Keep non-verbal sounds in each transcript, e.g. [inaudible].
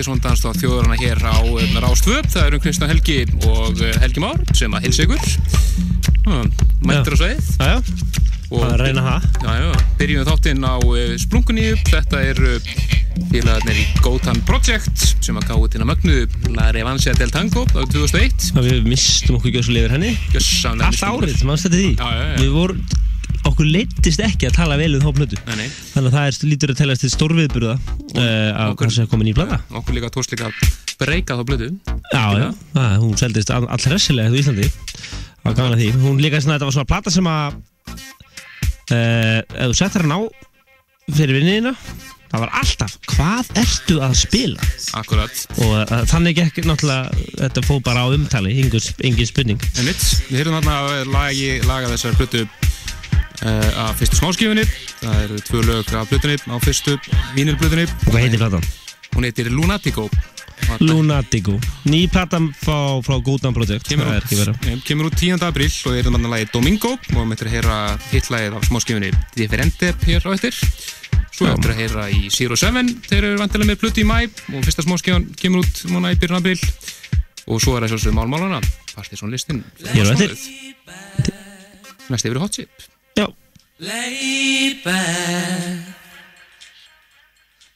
í Partíson Danstáð þjóðurna hér á um, Rástvöp. Það eru Kristján Helgi og uh, Helgi Már sem að hilsa ykkur. Mættur á sveið. Og að reyna. Já, já. Byrjum þáttinn á Splunkunni upp. Þetta er félagarnir í Gotan Project sem að gáði til að mögnu La Revancia del Tango á 2001. Það við mistum okkur gjössulega yfir henni. Gjössamlega. Allt árið, maður stætti því. Já, já, já. Við vorum okkur leittist ekki að tala vel um þá plötu. Nei, nei. þannig að það er lítur að telast til stórviðburða uh, að það sé komin í blada ja, okkur líka tóst líka að breyka þá blödu já, já, það, hún seldist all, all hressilega í Íslandi. Á gana því, hún líka svona, þetta var svona plata sem að uh, ef þú settar hann á fyrir vinniðina það var alltaf, hvað ertu að spila? Akkurat. Og uh, þannig ekki náttúrulega þetta fóð bara á umtali, engin spurning. En mitt, við höfum þarna að lagi, laga þessar plötu Uh, af fyrstu smáskifunni það eru tvö lög af blutunni á fyrstu vínilblutunni og hvað heitir platan? hún heitir Lunatico. Lunatico. Ný platan frá, frá Góðan Project. Kemur kemur út 10. april og er þannig að lagi Domingo. Og við möttum að heyra hittlægið af smáskifunni Differente hér á eftir. Svo við möttum að heyra í Zero Seven. Þeir eru vantilega með bluti í mæ og fyrsta smáskifun kemur út núna í byrjun april og svo er það sjálfsögum málmálana Partiðsson listin hér á eftir. Næst yfir Hot Chip. Laid back,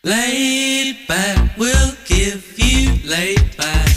laid back, we'll give you laid back.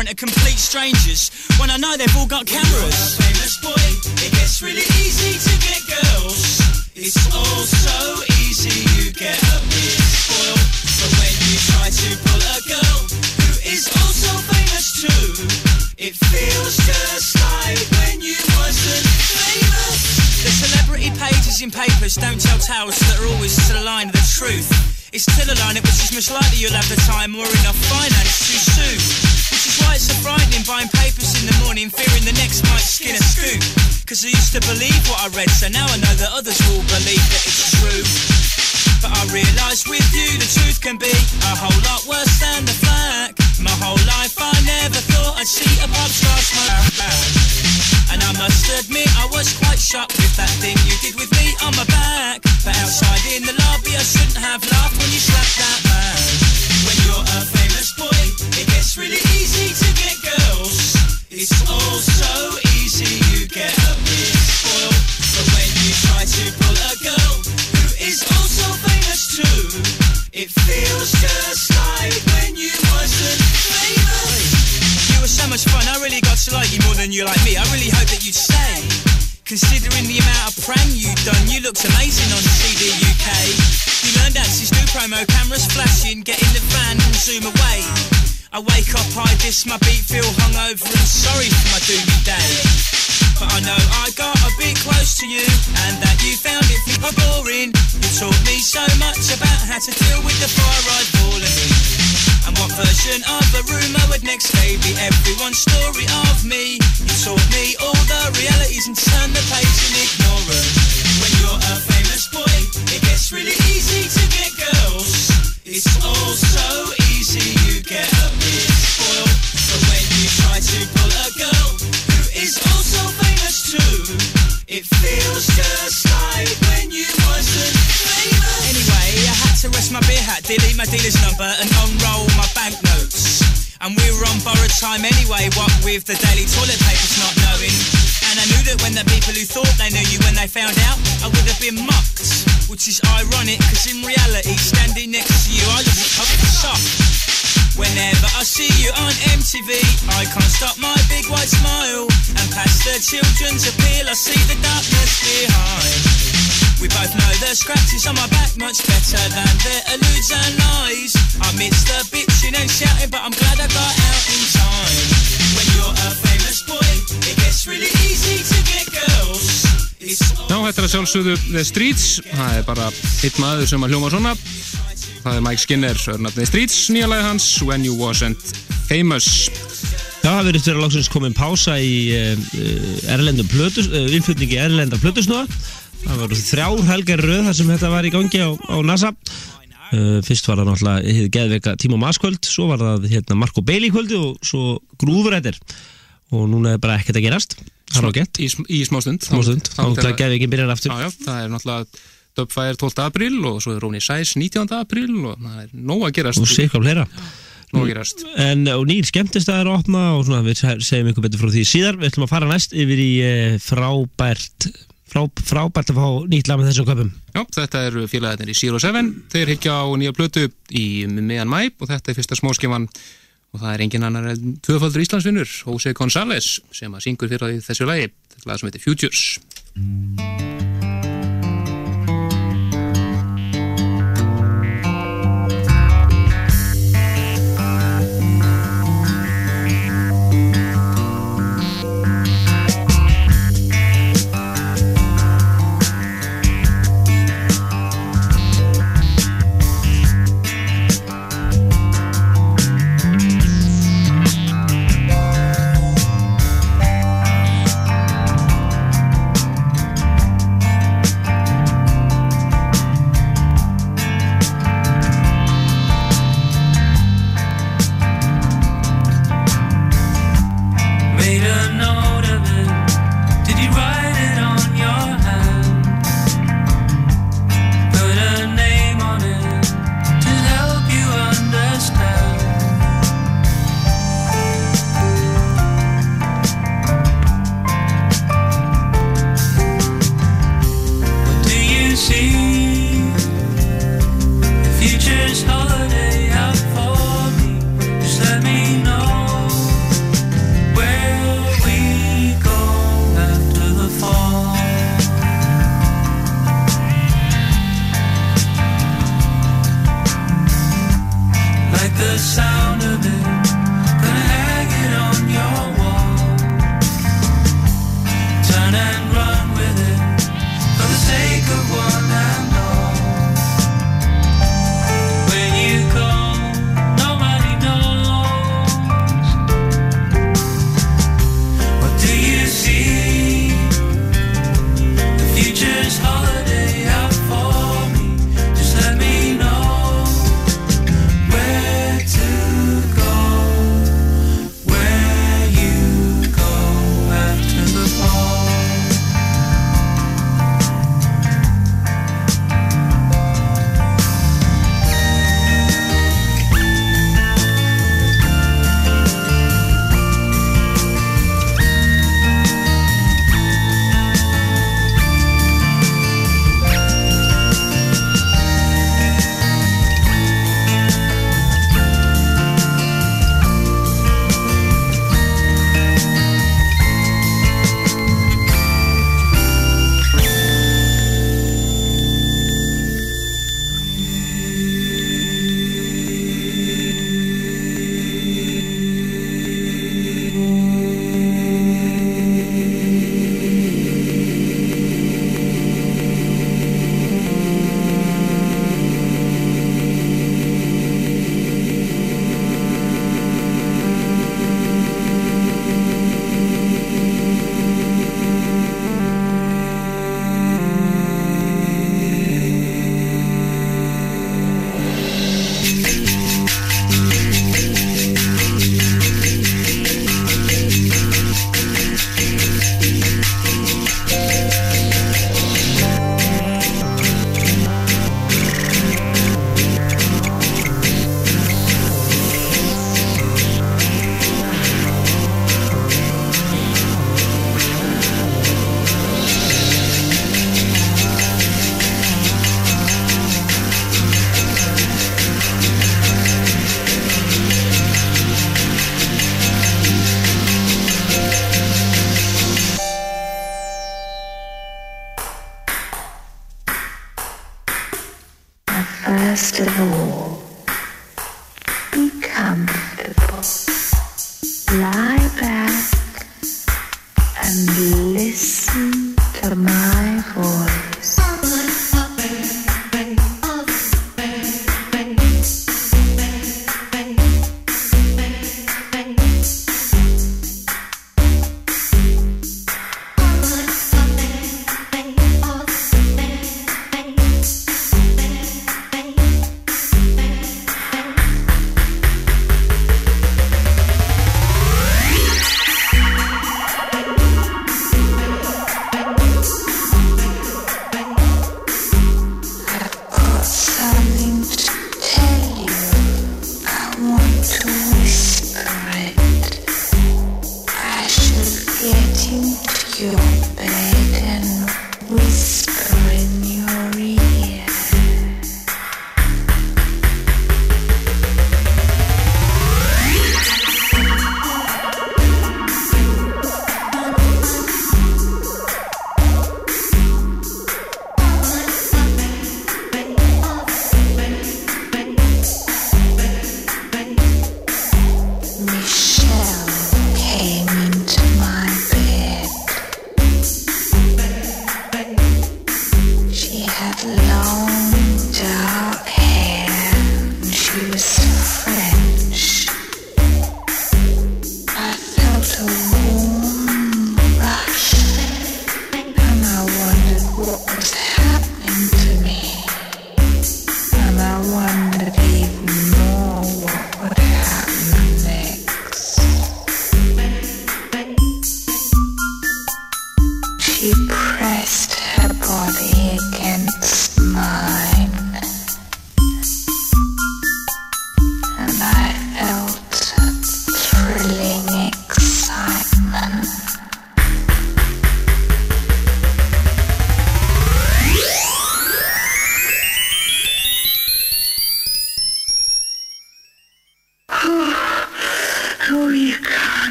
front complete. one story. the children's appeal. I see the darkness behind. We both know the scratches on my back much better than the illusion lies. I miss the bitching and shouting, but I'm glad I got out in time. When you're a famous boy, it gets really easy to get girls. Já, þetta er að sjálfsögðu The Streets, það er bara hitt maður sem að hljóma svona. Það er Mike Skinner, örnafnið Streets, nýja lagi hans, When You Wasn't Famous. Það hafi verið þegar langsins komin pása í eh, eh, innflutningi Erlenda Plutusnóða. Það var þrjár helgar röð þar sem þetta var í gangi á, á NASA. Eh, fyrst var það náttúrulega hefði geðveika Tímo Maskvöld, svo var það hérna, Marko Beili kvöldi og svo Grúfurættir. Og núna er bara ekkert að gerast. Það er ágætt. Í, í smá stund. Smá stund. Þannig að geðveikin byrjar aftur. Já, já, það er náttúrulega Döpfæðir 12. apríl og svo er Róni Sæs 19. apríl og það er nóg að gerast. Og sikam hlera. Lógirast. En nýr skemmtist að það er að opna og svona við segjum ykkur betur frá því síðar. Við ætlum að fara næst yfir í eh, frábært, frá, frábært að fá nýtt lag með þessu köpum. Já, þetta er félagatnir í Zero Seven. Þeir higgja á nýja blötu í meðan mæ og þetta er fyrsta smáskifan og það er engin annar en tvöfaldur Íslandsvinnur, Jose González, sem að syngur fyrir þessu lagi. Þetta er lag sem heitir Futures.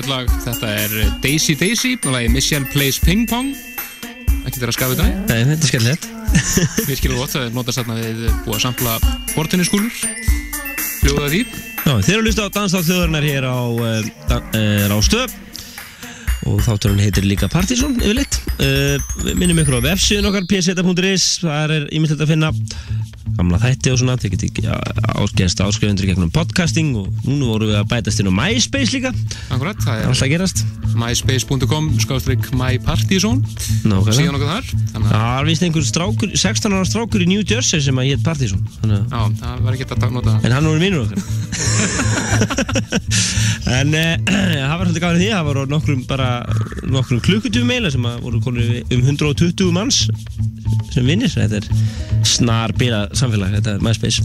Skemmtilegt lag. Þetta er Daisy Daisy og lagi Michelle Plays Ping Pong. Ekki þeirra að skafa þetta. Nei, þetta er skemmtilegt. [laughs] Við skilum gott, það notast þarna við búið að sampla bortinniskúlur. Hljóða því. Já, þeir eru að hlusta á Danstátt þjóðarinnar hér á, uh, da, uh, Rástöð og þátturinn heitir líka Partizón yfirleitt. Uh, minnum ykkur á vefsíðun okkar pseta.is, það er ímyndilegt að finna gamla þætti og svona, þið getið áskjæðast áskrifundur gegnum podcasting og núna vorum við að bætast inn á MySpace líka, Akkurat, það er alltaf gerast. myspace.com skáðstrykk mypartizón. Nákvæmlega. Síðan okkur þar. Það var vist einhver strákur, 16 ára strákur í New Jersey sem að hétt að já, það var ekki að nota. En hann voru vinnur okkar [laughs] En eh, [clears throat] það var svolítið gafin því Það voru nokkrum bara Nokkrum klukkutífum meila sem að voru um 120 manns sem vinnir Þetta er snar bila samfélag Þetta er MySpace.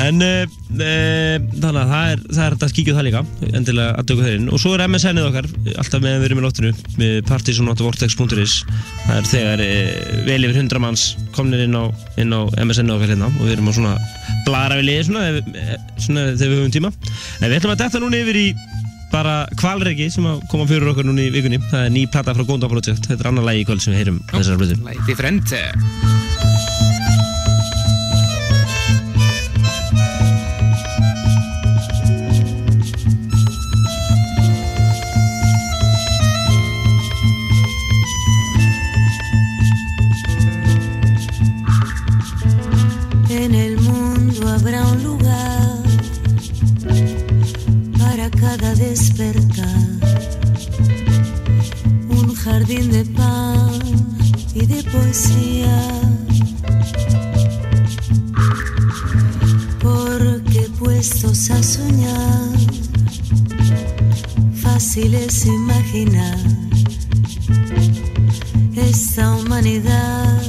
En uh, uh, þannig að það er Það er kíkja á það líka Endilega að döku þeirinn Og svo er MSN-ið okkar Alltaf meðan við erum í loftinu Með partysonotvortex.is Það er þegar uh, vel yfir 100 manns komnir inn á, inn á okkar hérna Og við erum á svona blara við liði svona, eh, svona þegar við höfum tíma. En við ætlum að detta núna yfir í bara kvalregi sem að koma fyrir okkur núna í vikunni. Það er ný plata frá Gónda Project. Þetta er annar lagi í kvöld sem við heyrum þessar blötu Lagi Differente. De pan y de poesía. Porque puestos a soñar, fácil es imaginar esta humanidad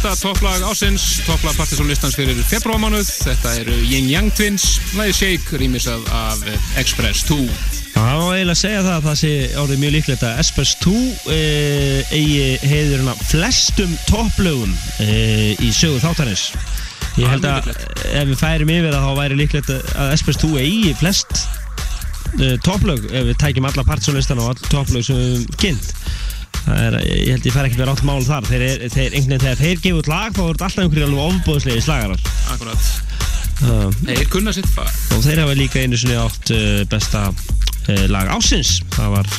fyrsta topplag ásins, topplag partysólistans fyrir februarmánuð. Þetta eru Yin Yang Twins, lagi Shake, rýmisað af Express 2. Já, Það má eiginlega segja það að það sé orðið mjög líklegt að Espers 2 e, eigi heiðurinn af flestum topplögum e, í sögu þáttarins. Ég held að ef við færum yfir það þá væri líklegt að Espers 2 eigi flest e, topplög ef við tækjum alla partsolistan og all topplög sem við höfum kynnt. Er, ég held ég fær ekkert verið átt mál þar. Þeir, er, þeir, einhvern veginn þegar þeir gefa út lag þá er þetta alltaf einhverju alveg ofbóðslega slagarar. Akkurat Uh, Þeir kunna sitt fag og þeir hafa líka einu sinni átt uh, besta uh, lag ásins það var,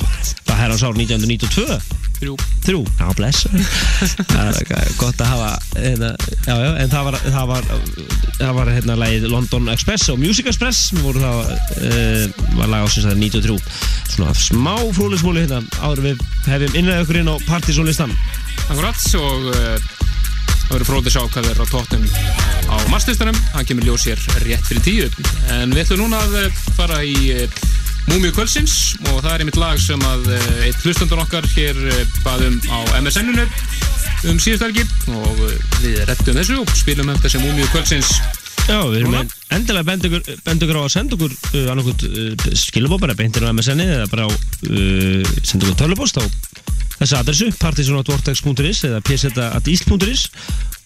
það herrans ár 1992 Þrjú. Þrjú, já bless. [laughs] Það er gott að hafa hérna, já, já, en það var það var, það var hérna lagið London Express og Music Express. Voru það uh, var lag ásins er 93 svona smá frúlismúli hérna áður við hefum innræðið okkur inn á partysónlistan. Akkurat og uh, það verður fróðið að sjá hvað er á tóttum á marslistanum, hann kemur ljós hér rétt fyrir tíu. En við ætlum núna að fara í Múmiu kvöldsins og það er einmitt lag sem að uh, eitt hlustandur okkar hér uh, baðum á MSN-unu um síðust helgi og uh, við rettum þessu og spilum um þessi Múmiu kvöldsins Já, við erum Núna? endilega bend ykkur á að senda okkur uh, annarkot uh, skilabó bara beintir á MSN eða bara á uh, senda okkur tölupost á þessu adressu partisanatvortex.is eða pseta.isl.is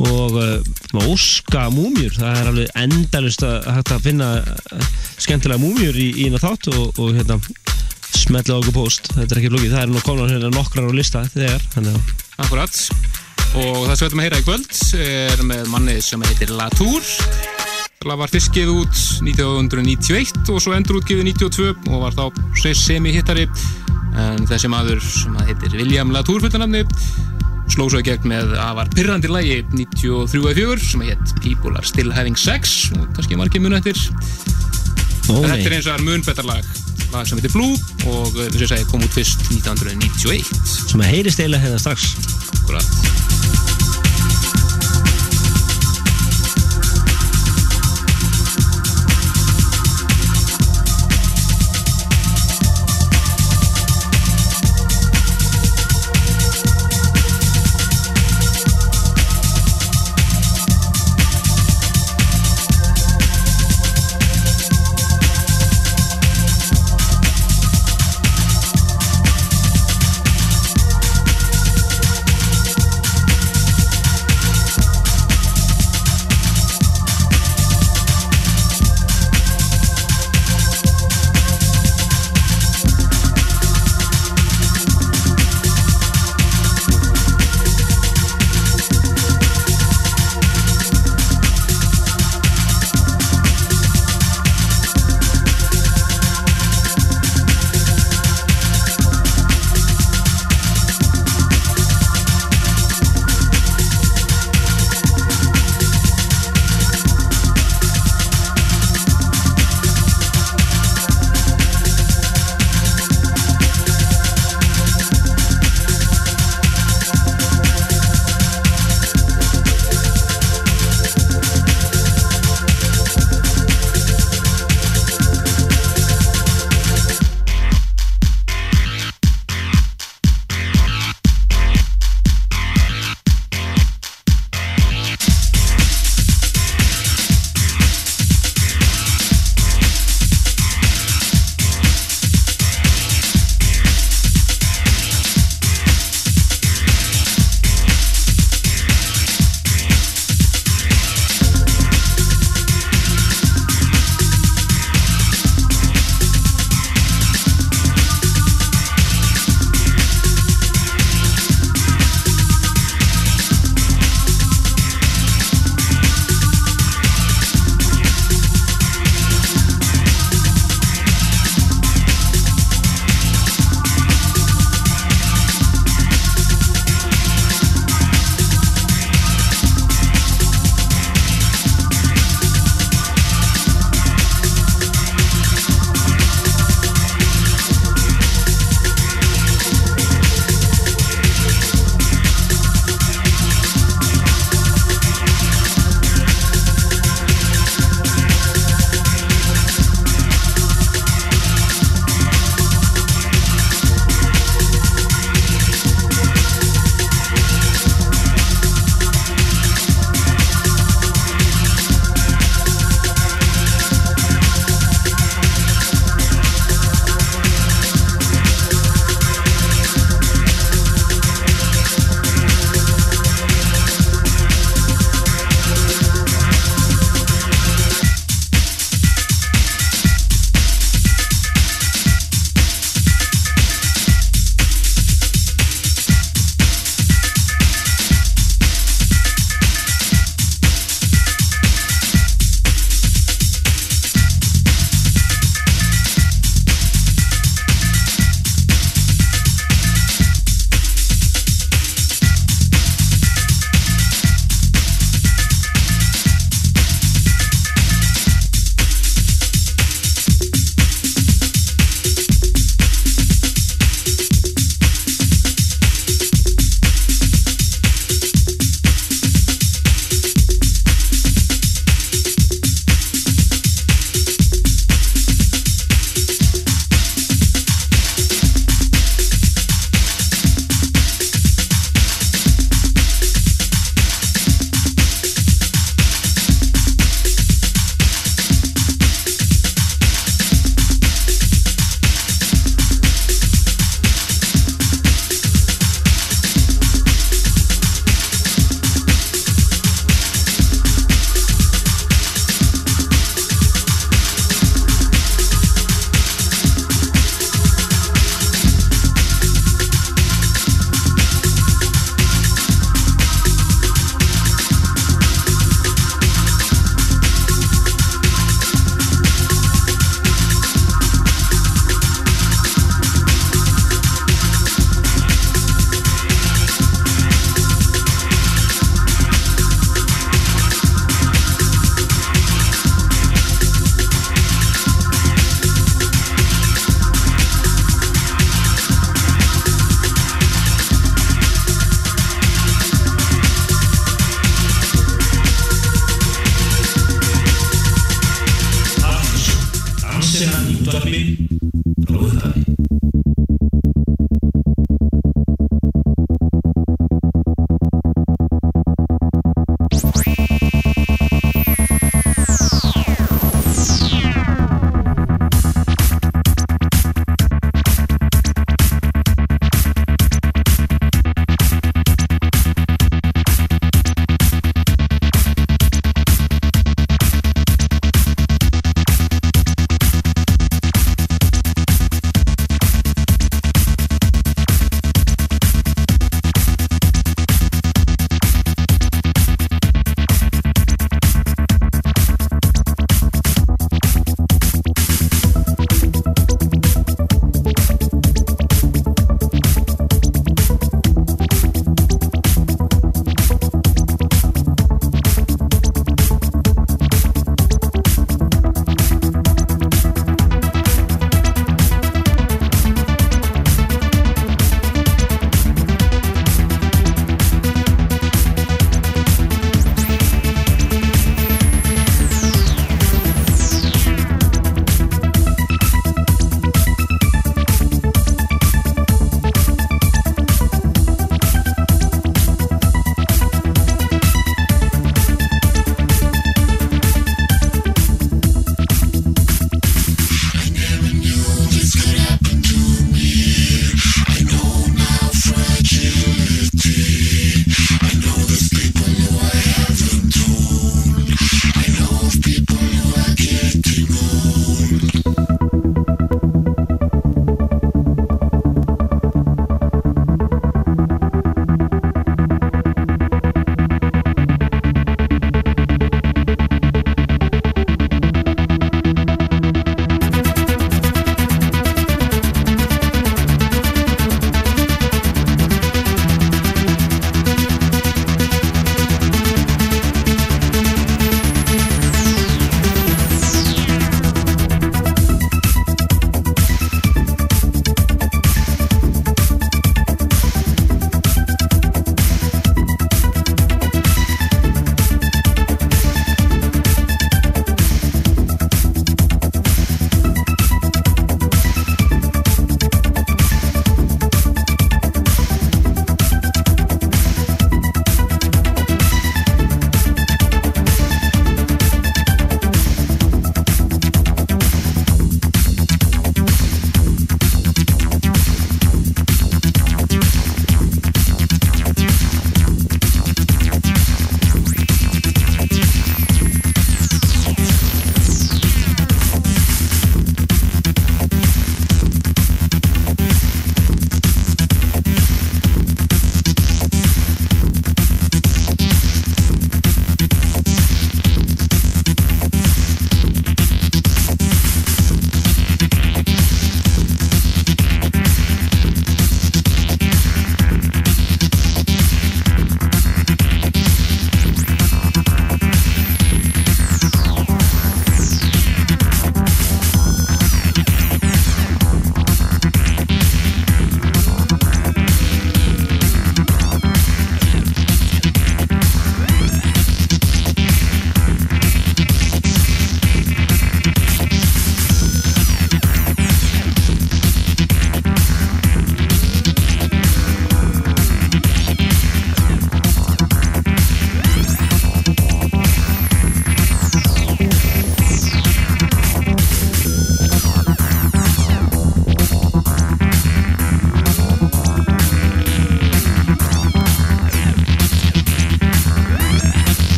og uh, óska múmjur það er alveg endalust að hægt að finna uh, skemmtilega múmjur í, í þátt og, og hérna smetla okkur post, þetta er ekki lókið það er nú konar hérna nokkrar á lista þegar Akkurat og það sem við ætlum að heyra í kvöld er með manni sem heitir Það var fyrst gefið út 1991 og svo endur útgefið 92 og var þá semi-hittari en þessi maður sem að heitir William Latour fullanamni sló svo í gegn með afar pyrrandi lægi 93-4 sem heit People are still having sex og kannski margir munu eftir. Nei. þetta er eins og er mun betra lag sem heitir Blue og þess að segja kom út fyrst 1991 sem að heyrist eiginlega hérna strax. Akkurat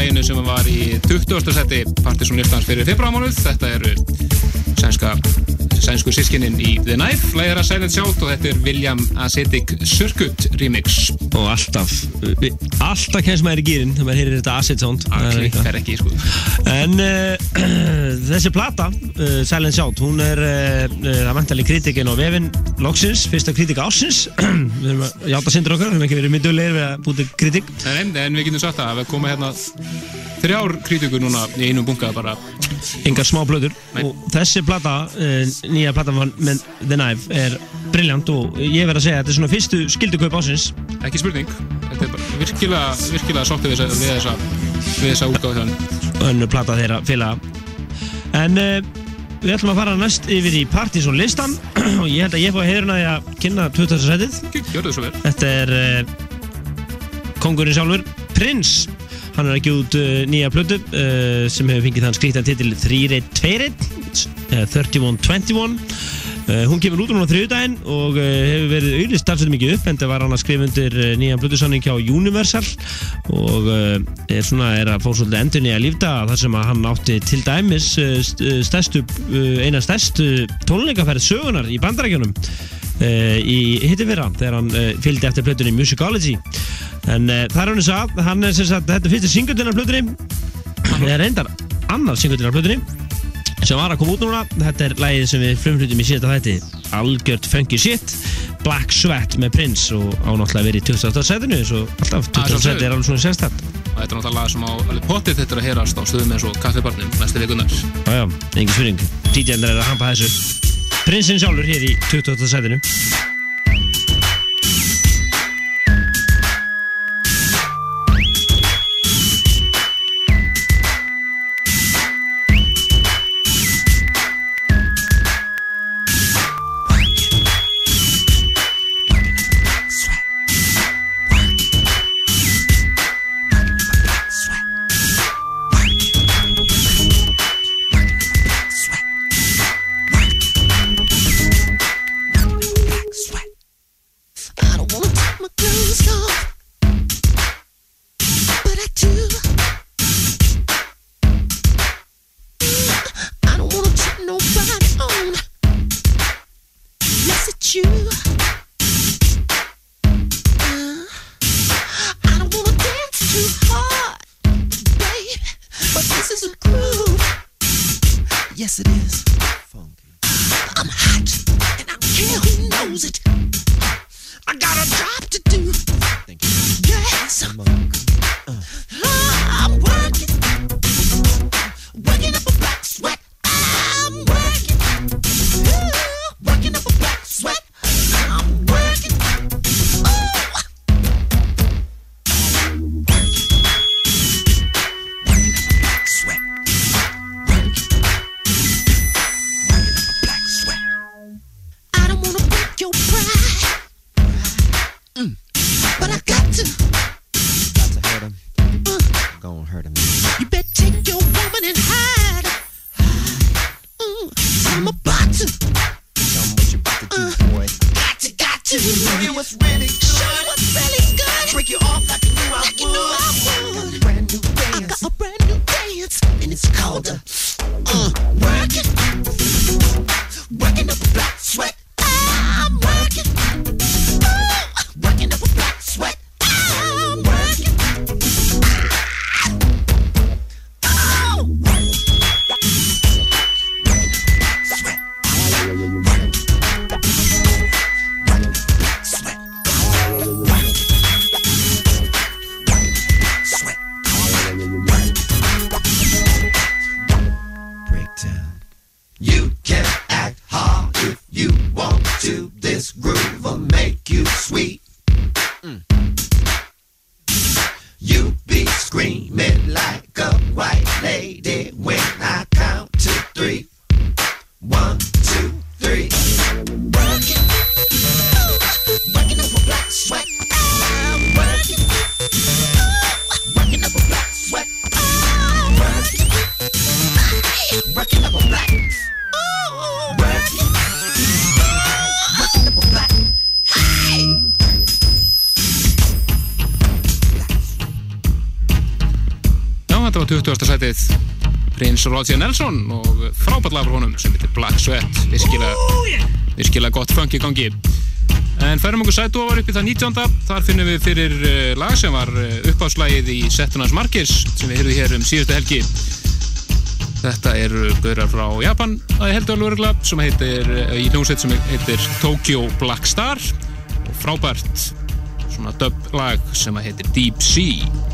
læginu sem var í 20. seti Partisan listans fyrir februarmánuð. Þetta eru sænska, sænsku sískininn í The Knife, lægir að Silent Shout og þetta er William Ascetic Circuit remix. Og alltaf, vi- alltaf kemst maður í gýrin þegar maður heyrir þetta acid sound Það er Það fer ekki, sko. En uh, [clears throat] þessi plata, uh, Silent Shout, hún er uh, uh, það vantarlega kritikin á vefin loksins, fyrsta kritika ásins [clears throat] Við erum að játa sindur okkar, við erum ekki verið myndulegir við að búti kritik En, en við getum sagt það að við koma hérna þrjár krítugur núna í einum bunga bara engar smá blöður og þessi plata, uh, nýja plata van- með The Knife er brilljant og ég verð að segja að þetta er svona fyrstu skildukaup ásins ekki spurning. Þetta er bara virkilega, virkilega sáttið við þessa, við þessa, útgáð hjá önnu plata þeirra félaga en uh, við ætlum að fara næst yfir í Partizón listan. [clears throat] Og ég held að ég fóði heiðurna því að kynna 20. setið. Þetta er uh, kongurinn sjálfur, Prins Hann er ekki út uh, nýja plötu uh, sem hefur fengið þann 3-2-1 uh, 31-21 Uh, hún kemur út núna á þriðudaginn og uh, hefur verið auðvitað starfsett mikið upp en það var hann að skrifa undir nýjan plötusanning hjá Universal og er svona er að fá svolítið endur nýja lífdaga þar sem að hann átti til dæmis st- stærstu, eina stærstu tónleikaferð sögunar í bandarækjunum í hitti fyrra þegar hann fylgdi eftir plötunni Musicology en uh, það er hann þess að hann er sem sagt, þetta er fyrsti singullin af plötunni það er reyndar annar singullin af plötunni sem var að koma út núna þetta er lagið sem við frumhlutum í síðasta þætti algjört funky shit Black Sweat með Prince og á náttúrulega verið í 20. setinu eins og alltaf 20. sjálfsögðu. seti er alveg svona sérstætt Og þetta er náttúrulega sem á alveg pottið þetta er að heyrast á stöðum eins og kaffibarnum næstu vikunar. jájá, engin spurning DJ-nir er að hampa þessu Prinsinn sjálfur hér í 20. setinu Roger Nelson og frábært lag frá honum sem heitir Black Sweat. Virkilega, virkilega gott funk í gangi. En færum okkur sætu ofar upp í það 19. þar finnum við fyrir uh, lag sem var uh, uppáðslægið í Settunars Markers sem við heyrðum hér um síðustu helgi. Þetta eru böðrar frá Japan að heldur alveg örgla sem heitir uh, í hljómsveit sem heitir Tokyo Black Star. Og frábært svona dub lag sem heitir Deep Sea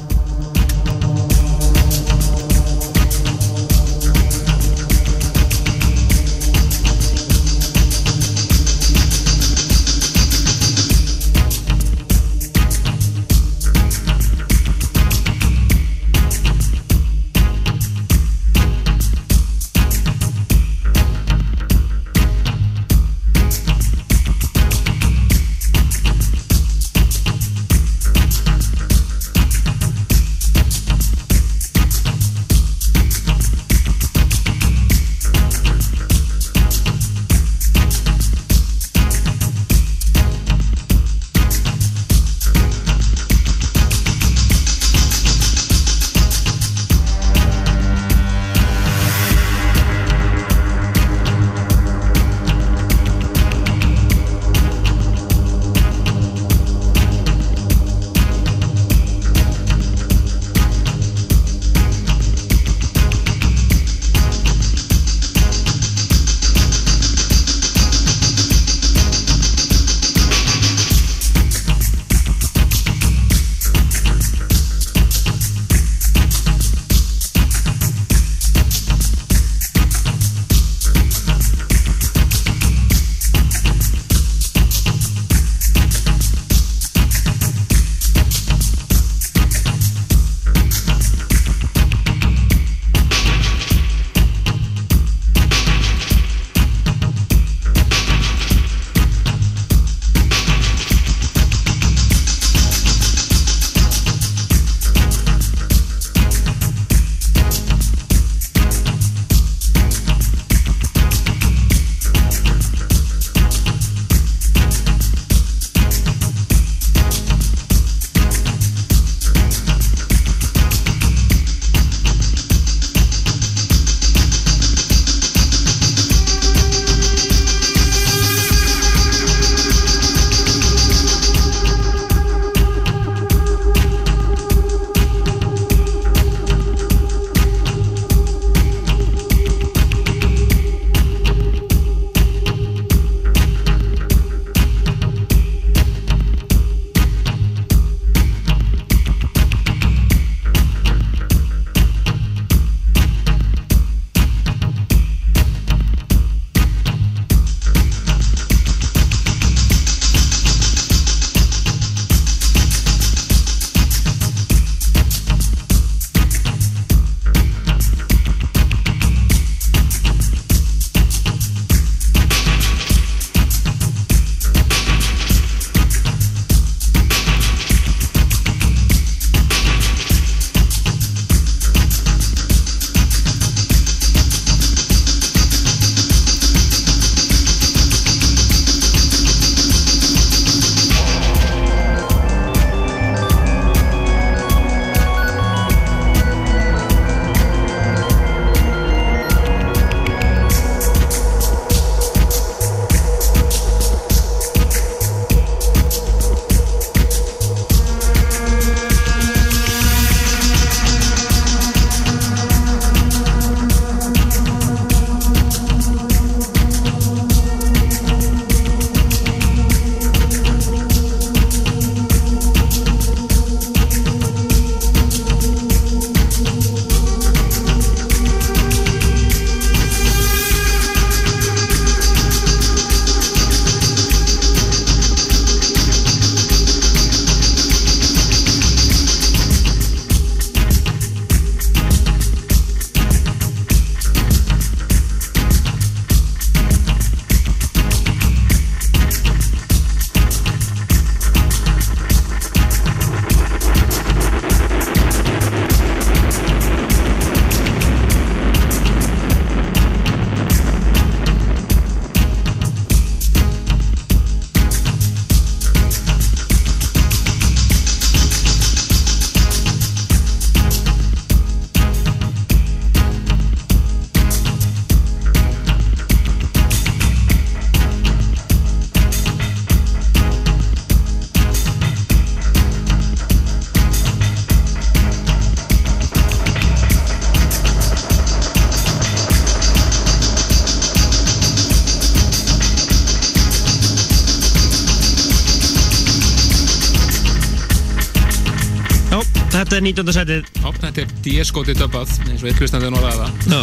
þetta er 19. setið. Já, þetta er DS-góti döbbað, eins og eitt hlustandi norðaða. Já.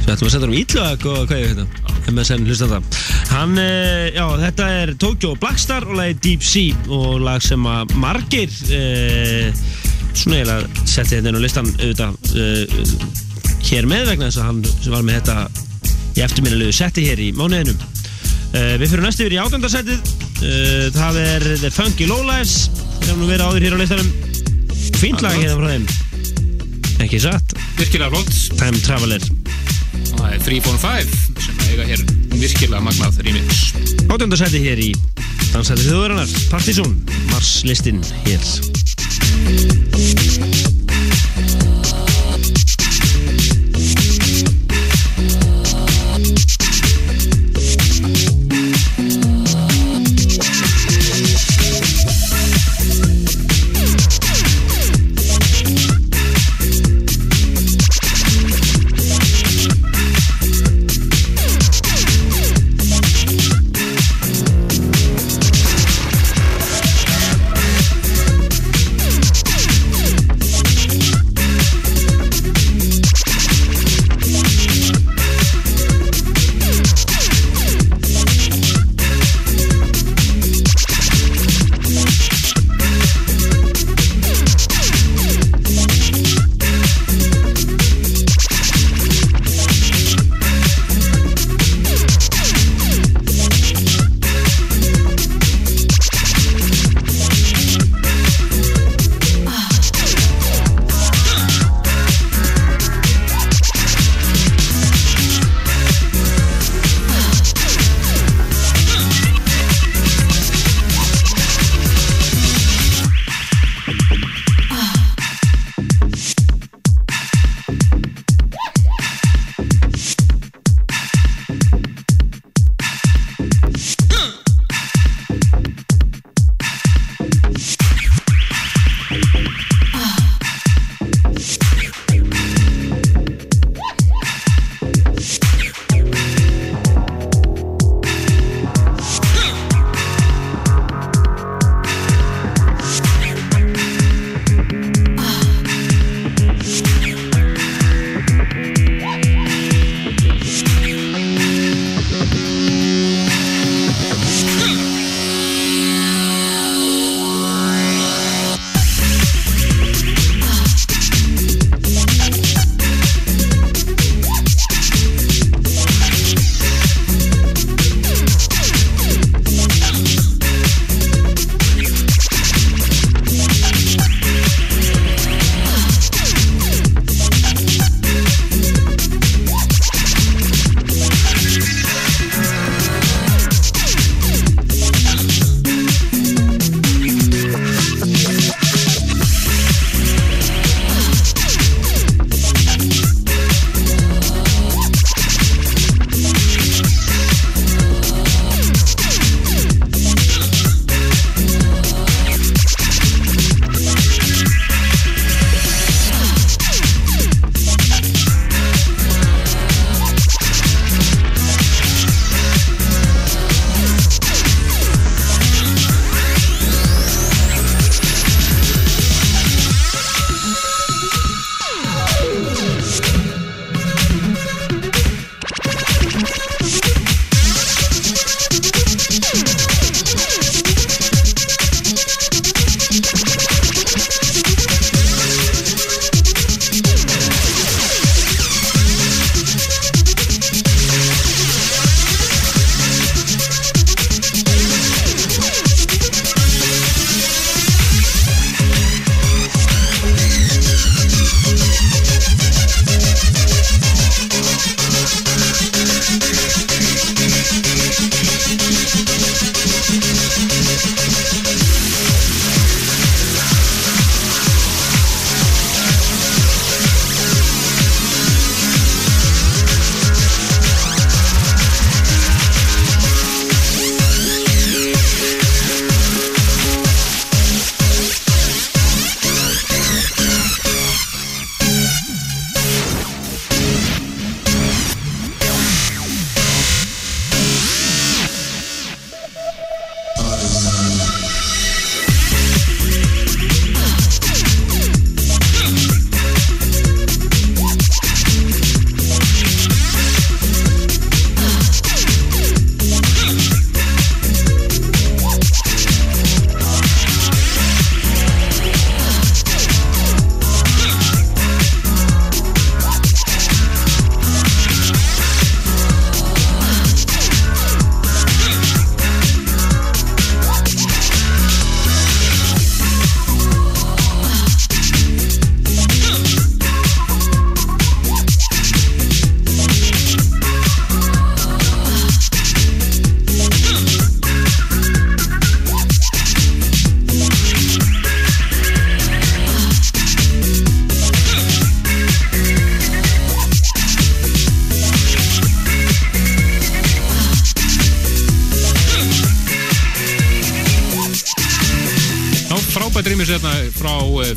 Svo ætlum við að setja um ítlög og hvað veit það MSN hlustan það Hann, eh, já, þetta er Tokyo Blackstar og lagi Deep Sea og lag sem að margir eh, svona eiginlega setti þetta inn á listan auðvitað eh, hér með vegna þess að hann sem var með þetta í eftirminnilegu setti hér í mánuðinum. Eh, Við fyrir næstu yfir í átöndasettið eh, það er The Funky Lowlives sem nú verið áður hér á listanum fínt lag hérna frá þeim ekki satt Virkilega flott. Time Traveler Og það er 345 sem eiga hér virkilega magnað remix. Átjóndarsæti hér í Dansæti þjóðurinnar, Partizón, Mars listinn hér.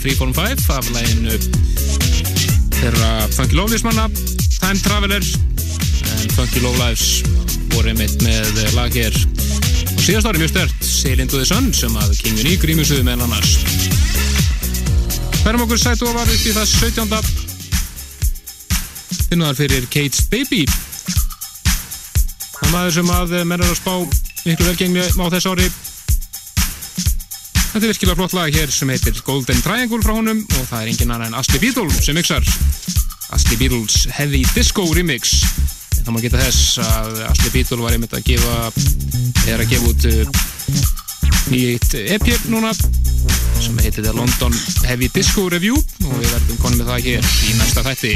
345 af læginu þeirra Funky Lóflísmanna Time Traveler en Funky Lóflæfs voru einmitt með lag hér og síðast árið mjög stört Seilinduði Sönn sem að Kingun í grímusuðu með annars. Hverjum okkur sætu að varu upp í þess 17 finnaðar fyrir Kate's Baby. Það maður sem að mennar að spá miklu velgengni á þess ári. Þetta er virkilega flott lag hér sem heitir Golden Triangle frá honum og það er engin annar en Ashley Beadle sem mixar. Ashley Beadles Heavy Disco Remix. Þá má geta þess að Ashley Beadle var einmitt að gefa er að gefa út uh, nýtt EP núna sem heitir The London Heavy Disco Review og við verðum konum með það hér í næsta þætti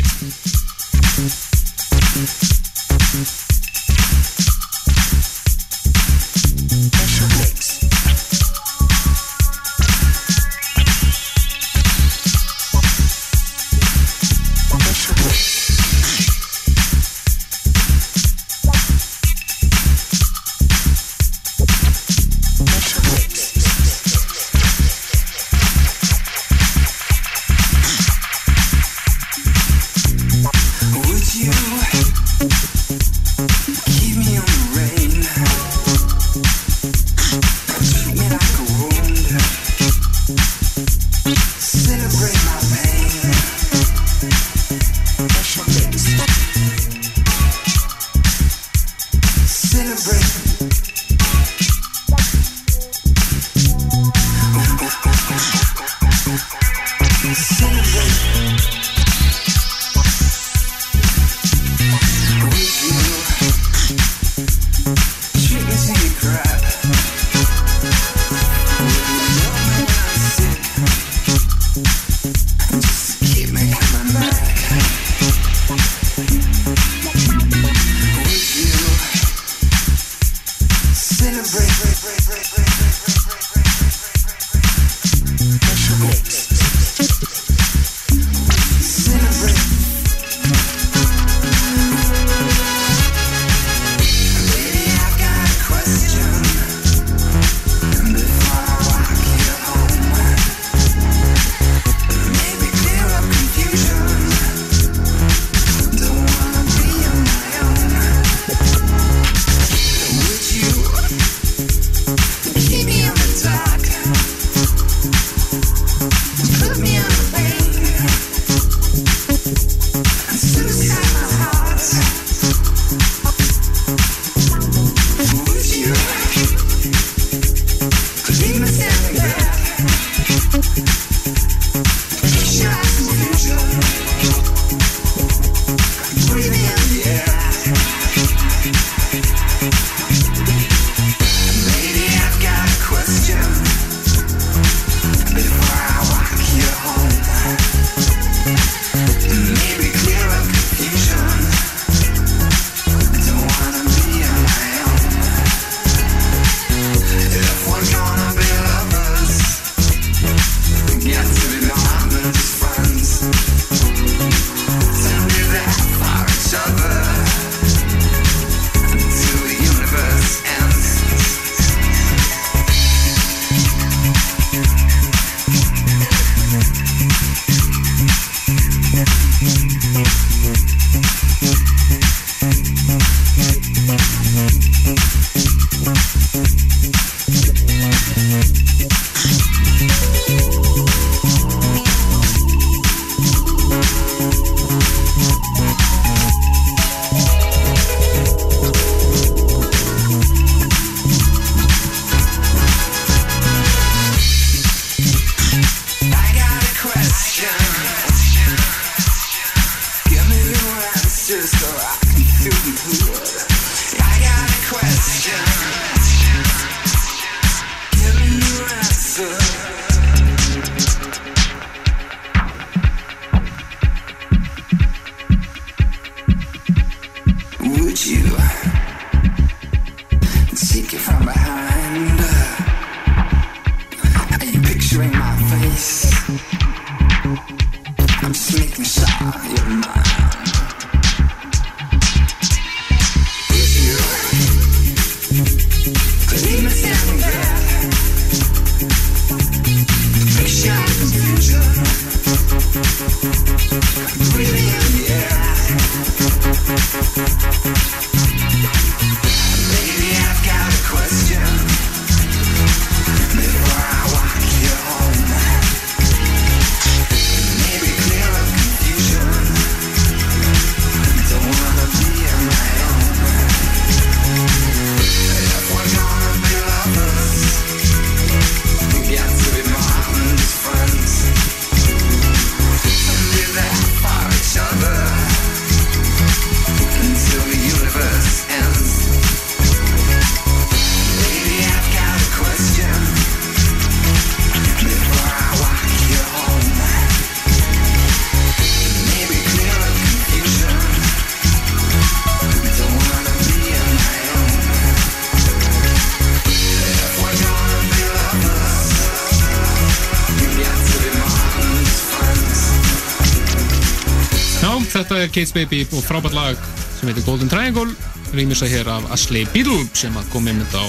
er Kate's Baby og frábært lag sem heitir Golden Triangle rýmisa hér af Ashley Beadle sem að kom einmitt á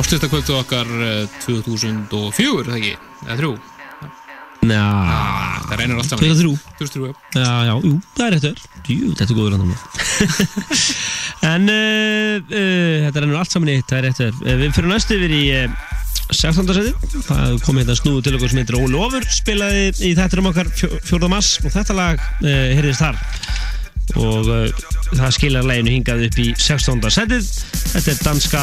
áslutakvöldu okkar eh, 2004, er það ekki? Eða þrjú? Já, Það reynir allt saman 2003 2003, já Já, já, jú, það er rétt öll Jú, þetta er góður andan [laughs] En uh, uh, þetta rennur allt saman í það er rétt öll uh, Við fyrir næstu yfir í uh, 16. seti Það kom hérna snúðu til okkur sem heitir Óli Ofur spilaði í þetta um okkar 4. mass og þetta lag heyrðist þar og uh, það skilar leginu hingað upp í 16. setið Þetta er danska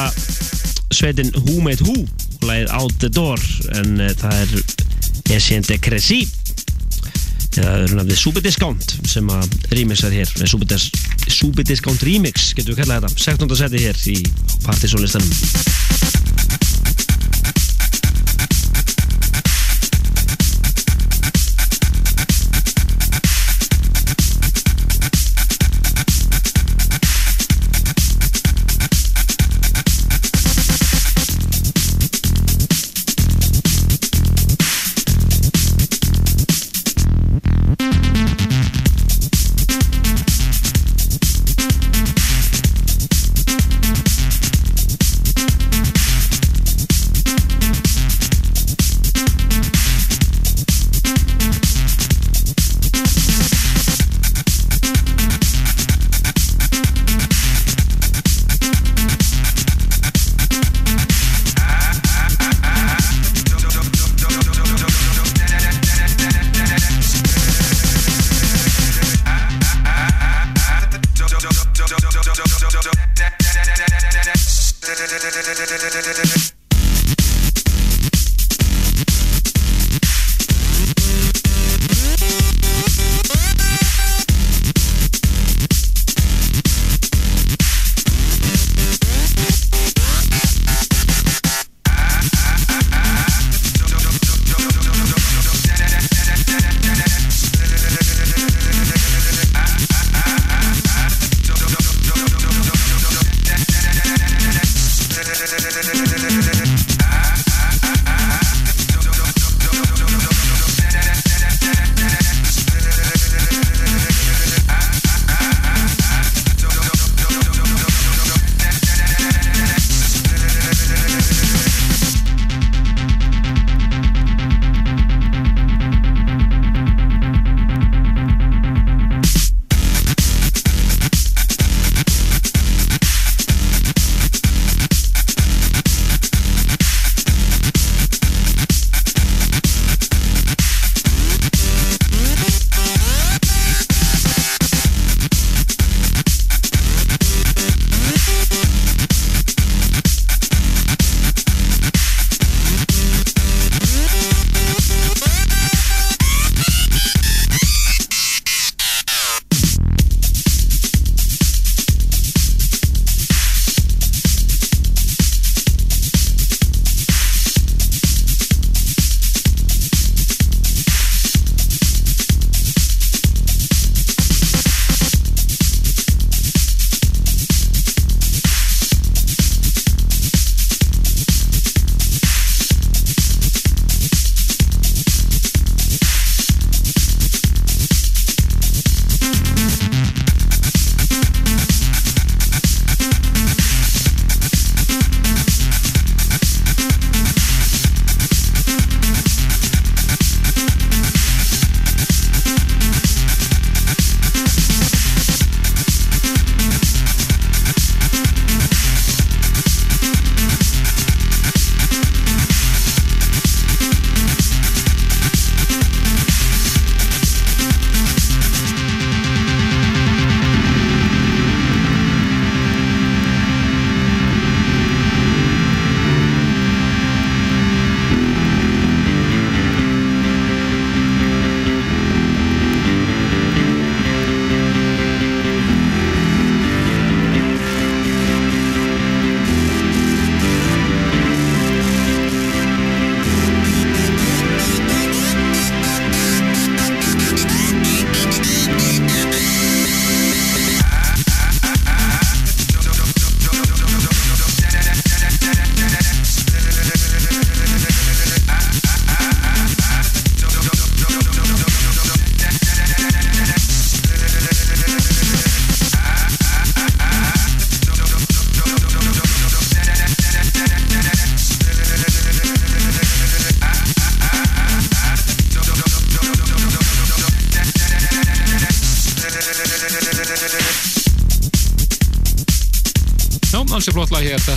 sveitin Who Made Who og lagið Out the Door en uh, það er Essien de Cressy eða öðru nafnið Superdiscount sem að rýmisar hér með Superdis, Superdiscount Remix getur við kallað þetta 16. seti hér í partysónlistanum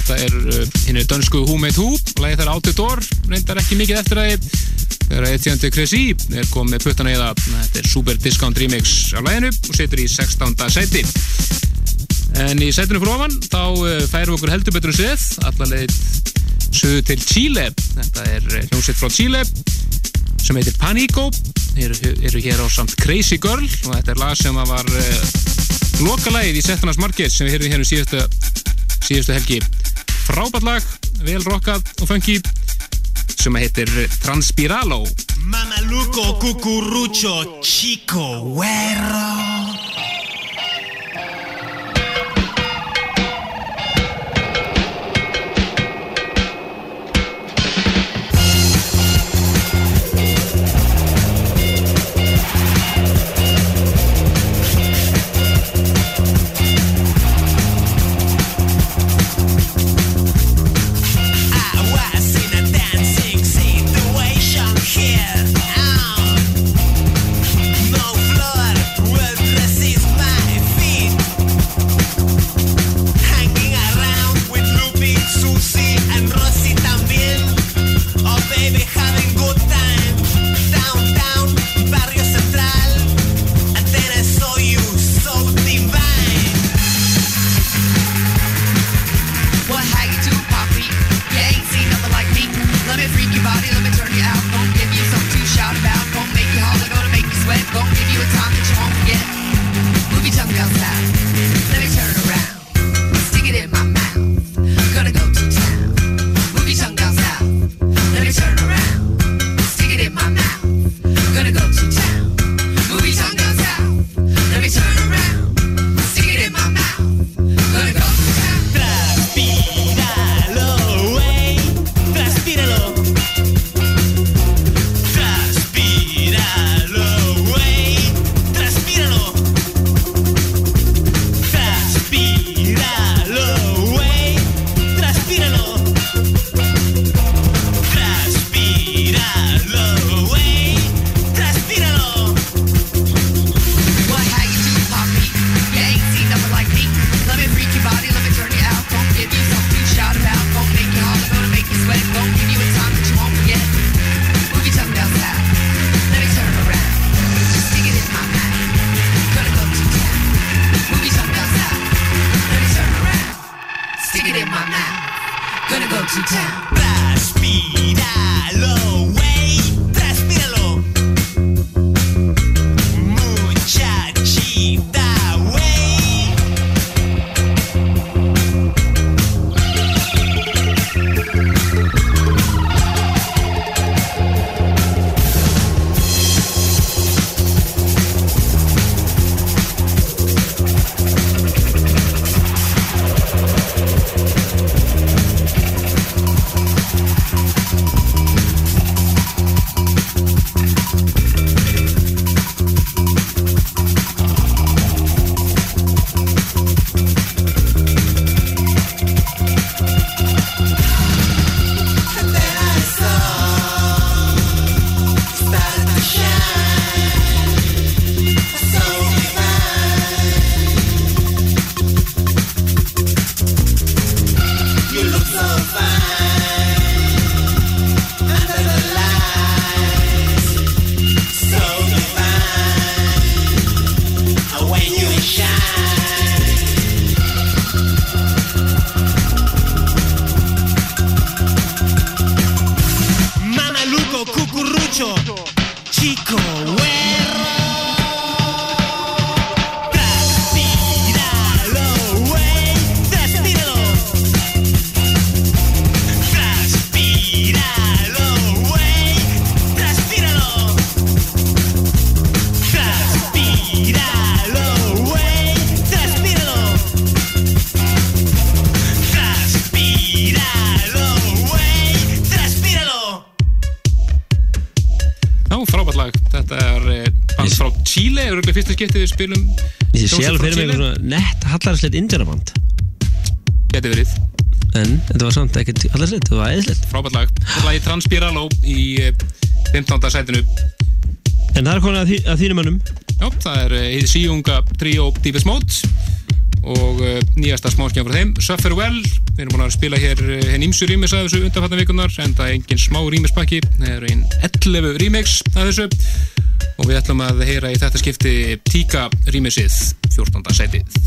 þetta er uh, hinn er dönsku Who Made Who, lagið þeirra Outdoor, reyndar ekki mikið eftir að þegar Etienne Cressy er komið puttana í það, þetta er Super Discount Remix á laginu og setur í 16. seti. En í setinu fyrir ofan, þá uh, færum okkur heldur betur um séð, allarleið söðu til Chile, þetta er uh, hljómsveit frá Chile sem heitir Panico, eru, eru hér á samt Crazy Girl og þetta er lag sem var uh, lokalagið í Settanars Market sem við heyrðum hér um síðustu, síðustu helgi. Frábært lag, vel rockað og funky sem heitir Transpiralo. Mamaluco, cucurucho, chico, güero. Hallarslegt indjöraband Geti verið. En þetta var samt ekkert hallarslegt, þetta var eðslegt Frábært lag. Þetta er lagið Transpiralo í eh, 15. sætinu. En það er komin að, því, að þínum mönnum Já, það er eh, hið síunga tríó Deepest Mode og uh, nýjasta smáskjæðan frá þeim Suffer Well, við erum búin að spila hér henn ímsu rýmis að þessu undanfattan vikunar en það er engin smá rýmispakki það eru einn 11 rýmix að þessu og við ætlum að heyra í þetta skipti Tíka rýmisið 14. sætið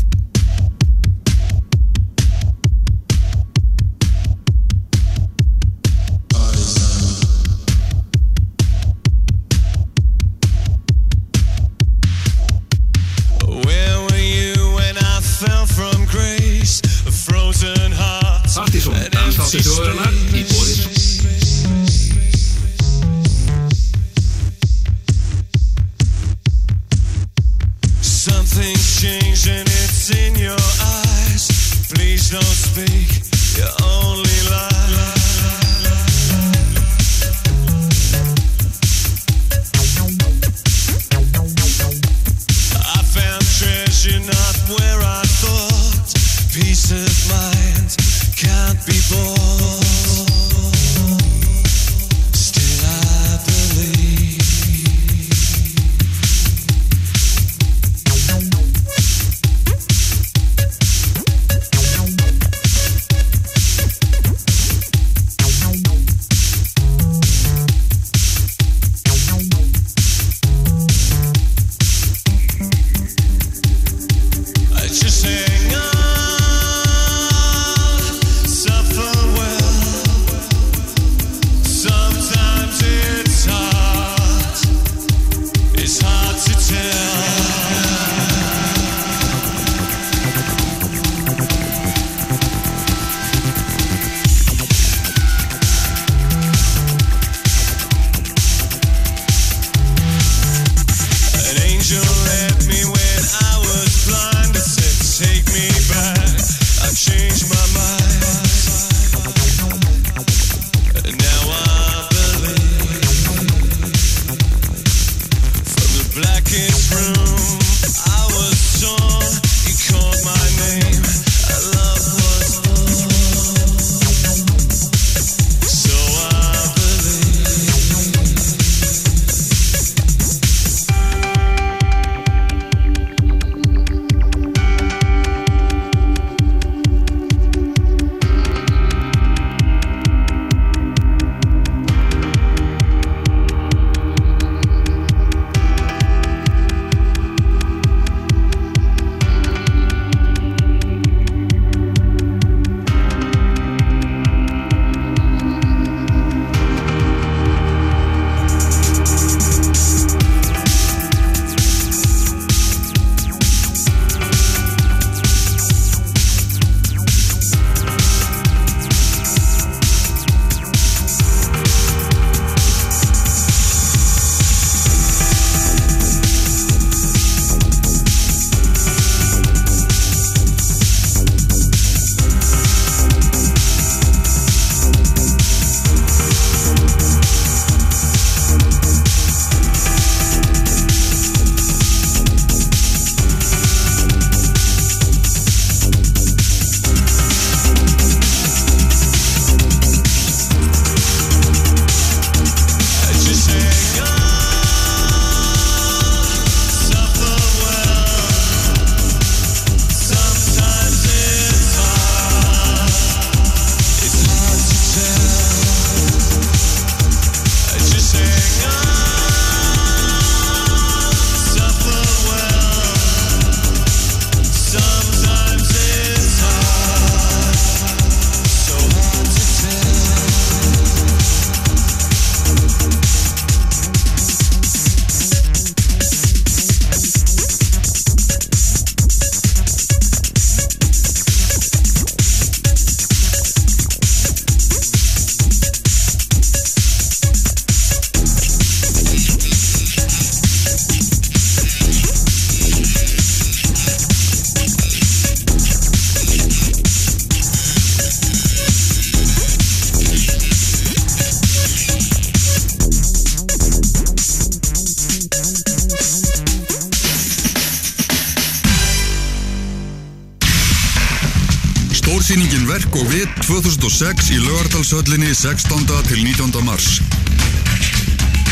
2006 í Laugardalshöllinni 16. til 19. mars.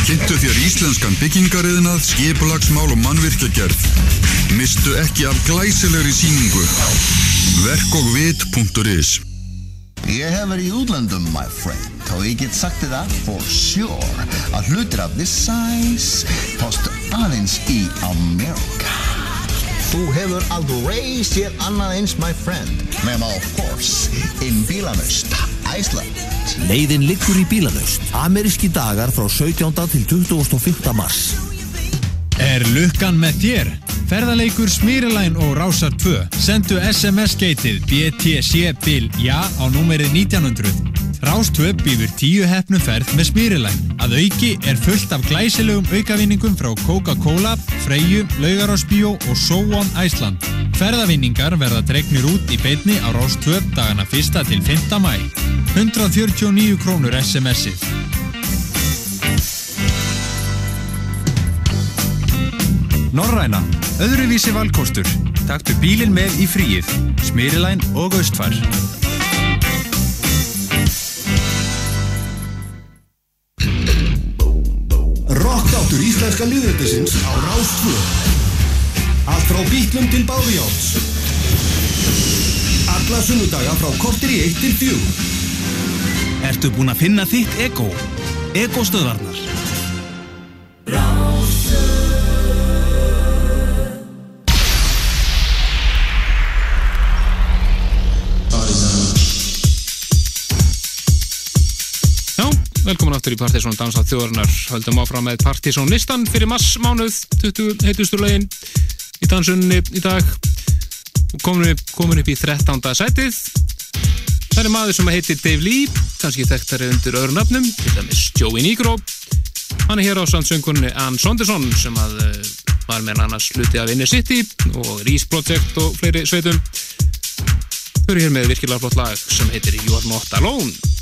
Kynntu þér íslenskan byggingariðnað, skipulagsmál og mannvirkjagerð. Mistu ekki af glæsilegri síningu. Verkogvit.is Ég hef verið í útlöndum, my friend, og ég get sagt þið það for sure að hlutir af this size postu aðeins í Amerika. Þú hefur aldrei séð annað eins, my friend, nema of course, in Bílanust, Iceland. Leiðin liggur í bílalaust. Ameríski dagar frá 17. til 25. mars. Er lukkan með þér? Ferðaleikur Smyrilæn og Rásar 2 sendu SMS-geitið BTC bil ja á númerið 1900. Rás 2 býður tíu hefnum ferð með Smyrilæn. Að auki er fullt af glæsilegum aukavinningum frá Coca-Cola, Freyju, Laugarásbíó og So On Iceland. Ferðavinningar verða dregnir út í beitni á Rás 2 dagana 1. til 5. mæ. 149 krónur SMS-ið. Norræna, öðruvísi valkostur. Taktu bílinn með í fríið. Smyrilæn og Austfær. Rockdáttur íslenska liðveldisins á Rástvö Allt frá bítlum til báðjáts Alla sunnudaga frá kortir í 1 til 4 Ertu búinn að finna þitt ego? Ego stöðvarnar. Velkomin aftur í Partizón Dansað þjóðarinnar Höldum áfram með Partizón listan fyrir massmánuð 20 heitustur lögin í dansunni í dag komin upp, komin upp í 13. sætið Það er maður sem heitir Dave Lee kannski þekktari undir öðru nafnum til dæmis Joey Negro. Hann er hér á sandsöngunni Ann Sonderson sem að uh, var með annars hluti af Inner City og Reese Project og fleiri sveitum. Þau eru hér með virkilega flott lag sem heitir You Are Not Alone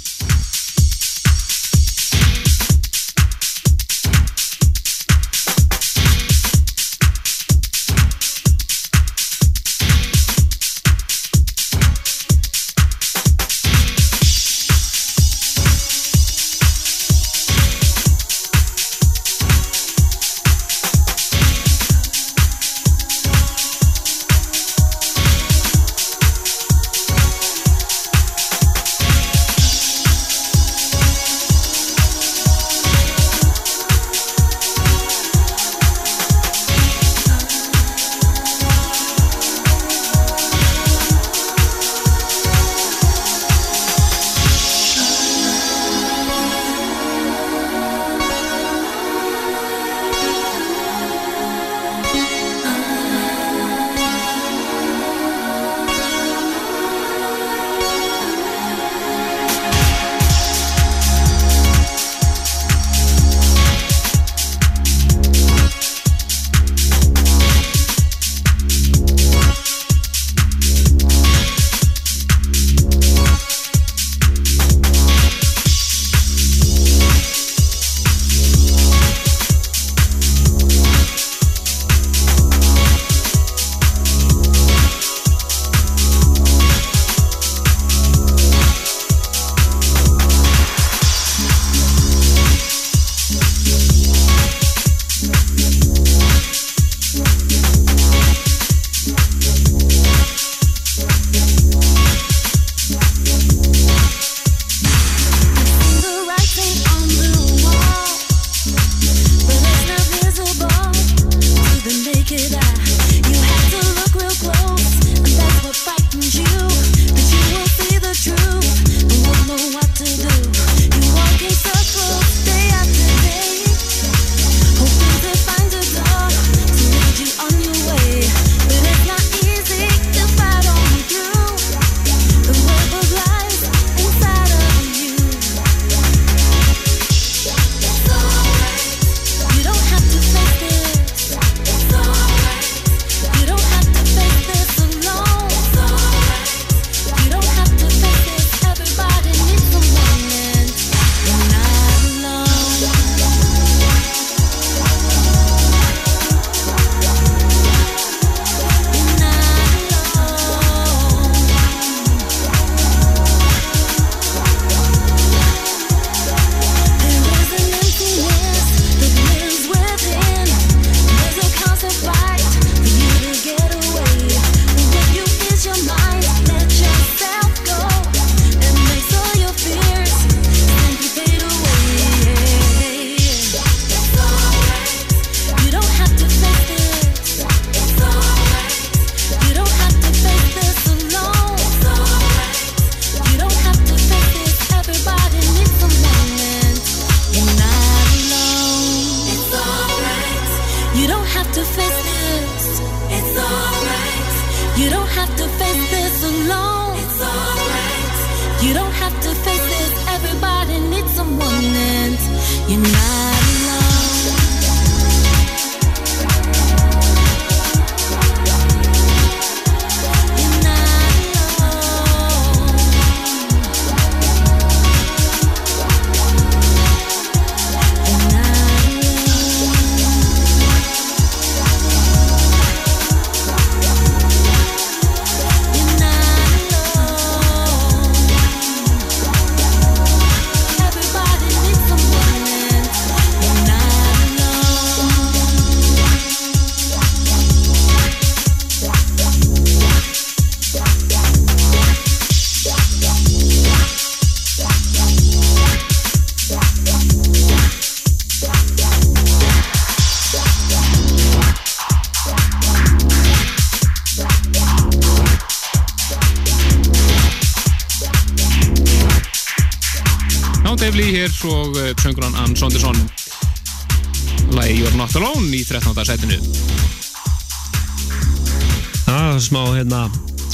hérna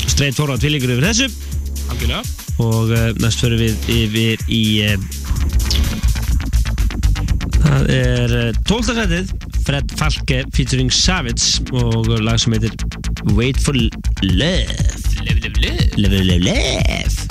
straight forward tvílingur yfir þessu. Algjörlega. Og uh, næst fyrir við yfir í uh, það er 12. setið Fred Falke featuring Savage og lag sem heitir Wait for Love Love, love, love Love, love, love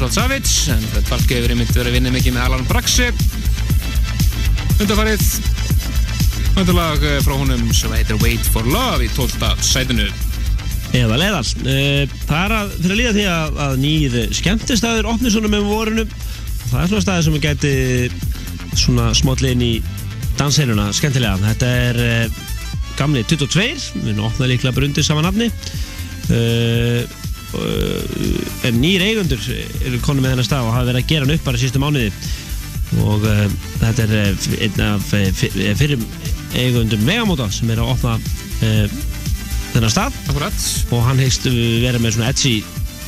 South Savage en Fred Falke hefur einmitt verið að vinna mikið með Alan Braxe undarfarið Öndalag frá honum sem heitir Wait for Love í 12. sætinu Eða leðal. Eh, Það er að, fyrir að líða því að, að nýð skemmtistæður opni svona með vorunum. Það er svona staðir sem gæti svona smátlegin í danseiruna skemmtilega. Þetta er uh, gamli 22, við erum opnað líklega bara undir sama nafni. Uh, uh, en nýr eigundur eru konum með þennan stað og hafa verið að gera hann upp bara síðustu mánuði. Og uh, þetta er uh, einn af fyr- fyrir eigundum Megamóta sem er að opna þennan stað. Akkurat. og hann heist vera með svona edgi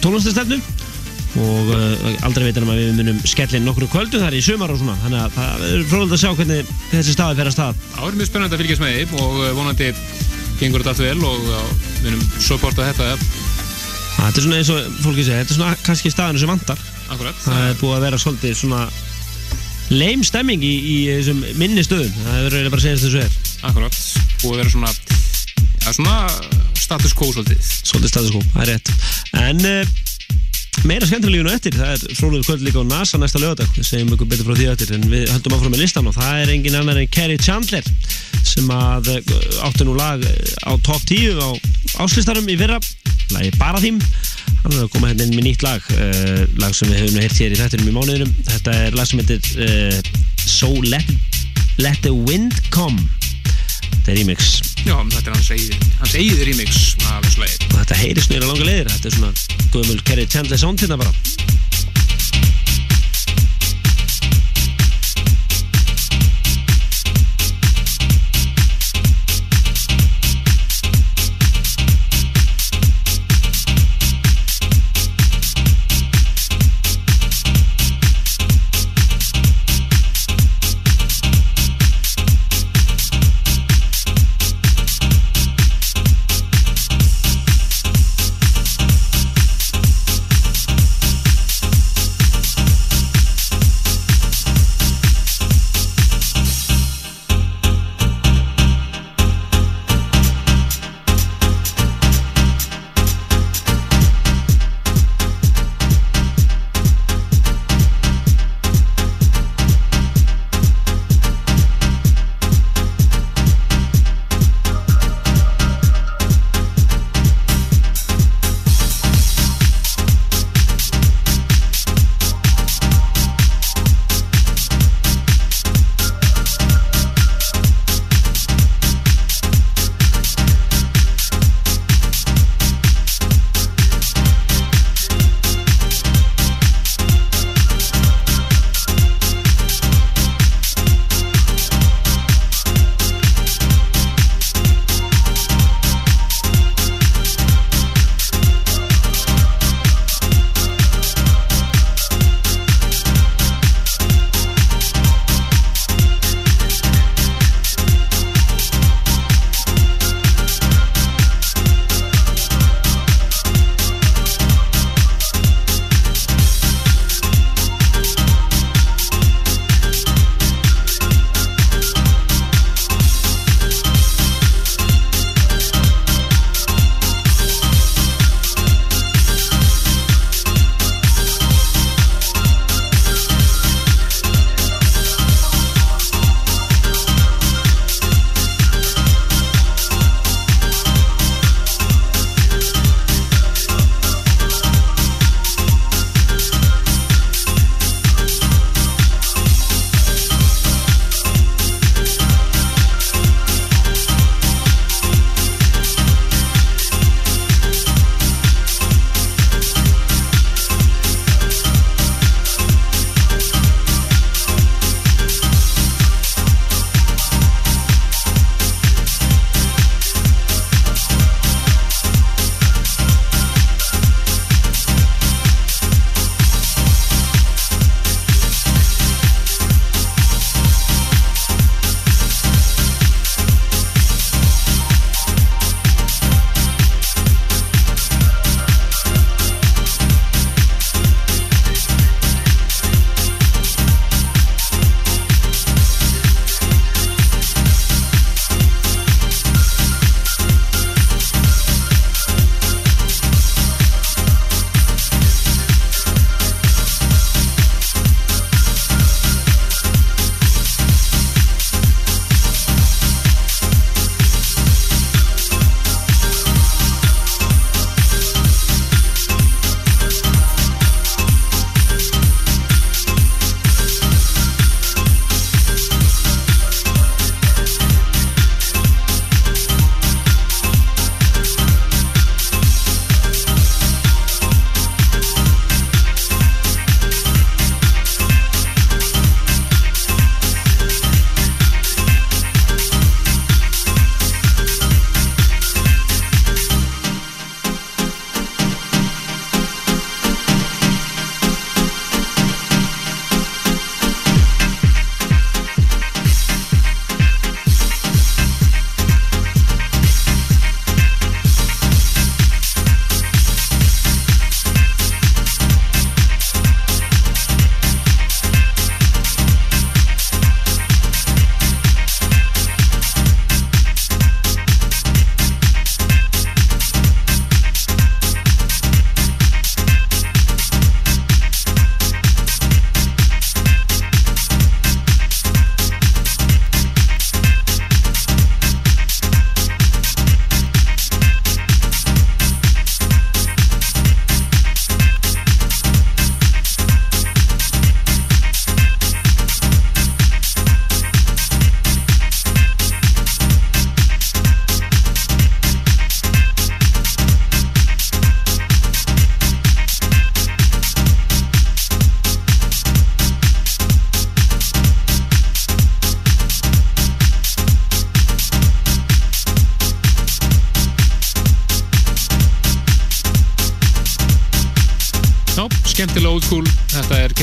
tónlistastefnu og aldrei veitum að við munum skellin nokkru kvöldu þar í sumar og svona. Þannig að það er fróðilegt að sjá hvernig þessi staði fer að stað. Það er mjög spennandi að fylgjast með því og vonandi gengur þetta allt vel og við munum supporta þetta Þetta er svona eins og fólki segja, þetta er svona kannski staðinu sem vantar. Akkurat. Það er búið að vera svolítið svona leim stemming í, í þessum minni stöðum. Það eiginlega bara að segja þessu er. Akkurat, búið að vera svona ja, svona status quo svolítið. Svolítið status quo, það er rétt. En uh, meira skemmtileginu eftir það er frólugur kvöld líka á NASA næsta lögadag við segjum ykkur betur frá því eftir en við höldum áfram með listan og það er engin annar en Kerry Chandler sem að uh, átti nú lag uh, á top 10 á áslistarum í fyrra. Lagi bara þým hann er að koma hérna inn með nýtt lag uh, lag sem við höfum hér í þættinum í mánuðinum. Þetta er lag sem heitir uh, So Let, Let the Wind Come. Þetta er remix Já, þetta er hans eigið, hans eigið remix af þessu og þetta heyrist nýra langa leiðir þetta er svona gömul Kerry Chandler sound hérna bara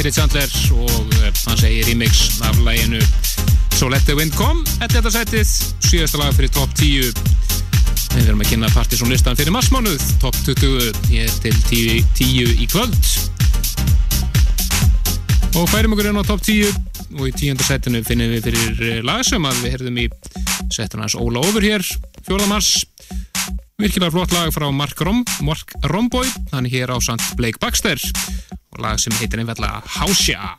Kerry Chandler og eh, hann segir remix af læginu So Let The Wind Come. Þetta er þetta sætið, síðasta lag fyrir top 10 við erum að kynna Partiðsson listan fyrir marsmánuð, top 20 ég er til 10, 10 í kvöld. Og færum okkur inn á top 10 og í tíunda setinu finnum við fyrir eh, lag sem að við herðum í setinu hans Óla Ófur hér 4. mars. Virkilega flott lag frá Mark, Rom, Mark Romboy. Hann er hér á Sant Blake Baxter og lag sem heitir einfallega Hásja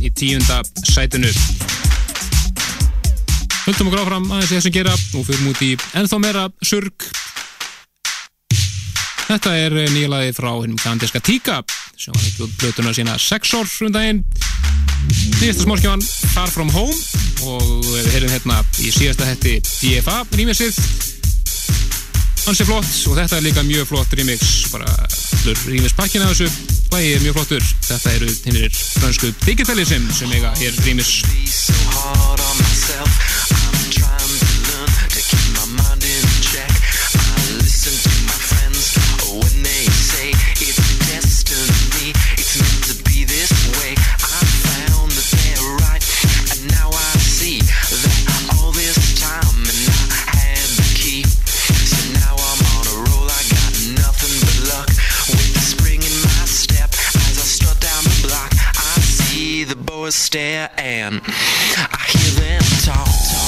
í tíunda sætinu. Höldum okkur áfram aðeins í þessum gera og fyrum út í ennþá meira surg. Þetta er eh, nýja lagi frá hennum kanadíska Tíka sem var ekki út blötuna sína sex orð rundaginn. Um Nýjasta smórkjáðan Far From Home og við heyrðum hérna í síðasta hætti DFA rýmisir. Hann sé flott og þetta er líka mjög flott rýmix bara skemmtlur rýmis pakkin af þessu. Hlægi er mjög flottur. Þetta eru hinnir fransku digitalism sem eiga er rýmis. stare and I hear them talk.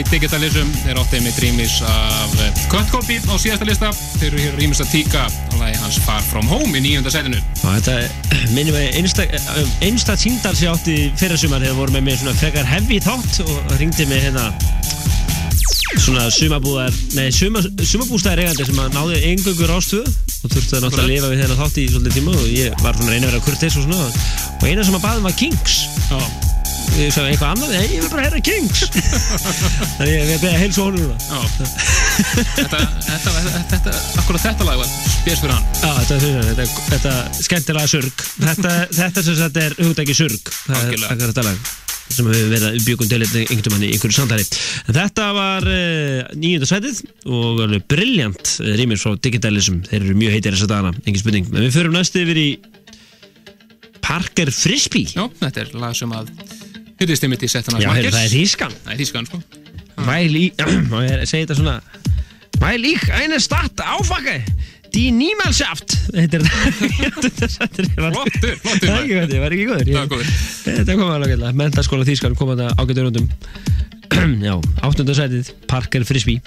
Í Digitalism þeir áttu einmitt rýmis af eh, Cut Copy á síðasta lista. Þeir eru hér rýmis að tíka á lagi hans Far From Home í nýjönda setinu. Þetta minnum við einsta, einsta tíndal sem ég átti fyrir sumar þegar voru með mér svona frekar heavy þátt og ringdi mig hérna svona sumabúðar, nei suma, sumabústæðar eigandi sem að náði engöngur ástöðu og þurfti að náttúrulega lifa við þennan þátt í svolítið tíma og ég var svona reyna að vera kurtis og svona. Og eina sem að baðum var Kings. Já. Ég sagði eitthvað annað, nei ég vil bara heyra Kings. [laughs] Þannig ég við beða heilsu honum þetta, þetta, þetta, akkurat þetta lag var spes fyrir hann. Já, þetta, þetta, þetta, skemmtilega surg. Þetta, þetta sem sagt er hugdæki surg. Það er þetta lag sem við verðum að bjögum til einhvern mann í einhverju samtali. En þetta var uh, nýjönda sætið og alveg brilljant uh, rýmir frá Digitalism, þeir eru mjög heitir þess að dana engin spurning, en við förum næstu yfir í Parker Frisbee. Já, þetta er lag sem að hittist einmitt í setana Já, heyrðu, það er þýskan. Það er þýskan, sko. Weil ich, og ég segi þetta svona? Weil ich eine Stadt aufwache Die niemals schafft Þetta er Flottur, flottur Það er var ekki góður. Það var góður. Þetta kom alveg gætlega Mentaskóla þýskan kom þetta ágættur rundum [clears throat] Já, áttunda sætið Parker Frisbee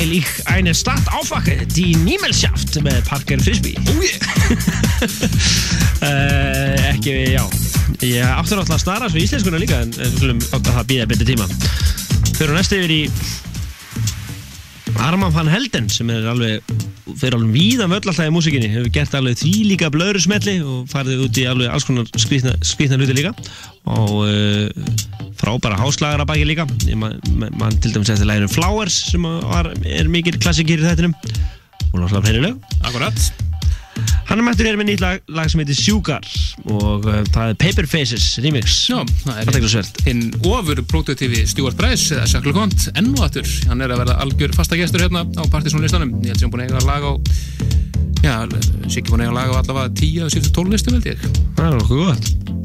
Weil ich eine Stadt aufwache Die Niemelschaft með Parker Frisbee. Oh yeah. Uh, [laughs] Ekki, já. Ég áttur alltaf að snara svo íslenskuna líka en við skulum átt að það býða betri tíma. Fyrir næst yfir í Arman van Helden sem er alveg fyrir alveg víðan völl alltaf í músikinni hefur gert alveg því líka blöðru smetli og farið út í alveg alls konar skrýtna hluti líka. Og uh, frábæra háslagara baki líka. Ég man, man, man til dæmis eftir læginu Flowers sem var, er mikil klassikir í þættinum. Og náttúrulega fleiri lög. Akkurat. Hann er mættur hér með nýtt lag, lag sem heitir Sugar og uh, það er Paper Faces remix. Já, það er hinn ofur produktífi Stuart Bryce eða Shackle Kont enn og aftur. Hann er að verða algjör fasta gestur hérna á partysónlistanum ég held sem búin að eiga lag á já, Siggi búin að eiga lag á allavega 10 af síðustu 12 listum held ég. Það er okkur gott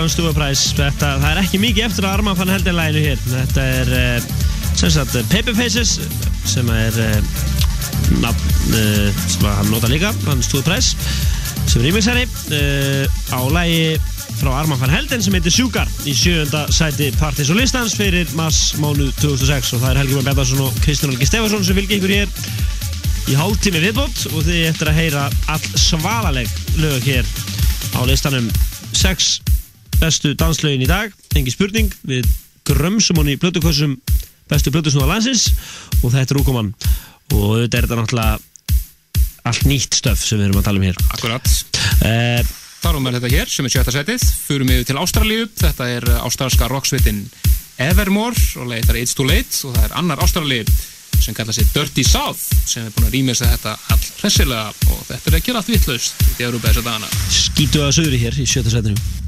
hann stúapræs það er ekki mikið eftir að Arman fann heldur læginu hér. Þetta er uh, sem sagt Paper Faces sem er uh, nafn uh, sem hann nota líka hann stúapræs sem er remixari uh, á lægi frá Arman van Helden sem heitir Sjúkar í sjöunda sæti Partis og listans fyrir mars mánuð 2006 og það er Helgi Már Bjarnarsson og Kristján Olgi Stefansson sem fylgir ykkur hér í hálftími viðbót. Og þið eftir að heyra all svalaleg lög hér á listanum 6 bestu danslögin í dag. Engi spurning, við grömsum hún í blödukossum bestu blödusnúða landsins og þetta er úkoman og þetta er þetta náttúrulega allt nýtt stöf sem við erum að tala um hér. Akkurat. Uh, Þarum við þetta hér sem er sjötta setið. Förum við til Ástralíu. Þetta er ástralska rocksvitin Evermore og leiðir It's Too Late og það er annar Ástralíu sem kallar sig Dirty South sem er búin að rýmisa þetta all hressilega og þetta er ekki allt vittlaust í Európa þessa dagana. Skítu að sögri hér í sjötta sætinu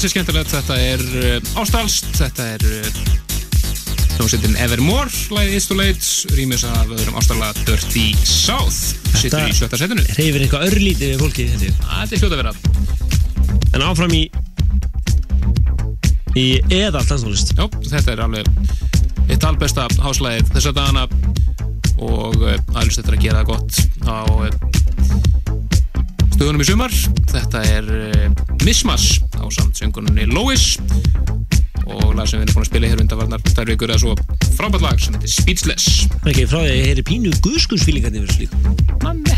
ansið skemmtilegt, þetta er uh, Ástalst, þetta er uh, hljómsveitin Evermore, lagið It's Too Late, rýmis af öðrum ástarlega Dirty South, sittur í sjötta setinu. Reyfir eitthvað örlítið við fólki held ég. Þetta er hljóta vera. En áfram í í eðal dansnólist Já, þetta er alveg eitt albesta háslæðið þessa dagana og uh, aðlust þetta að gera gott á uh, stöðunum í sumar. Þetta er uh, Mismas samt söngununni Lois og lag sem við erum búin að spila hér undanvarnar þær vikur eða svo frábært lag sem heitir Speechless. Ekki frá því að ég heyri pínu guðskursfílingandi yfir þessu líka.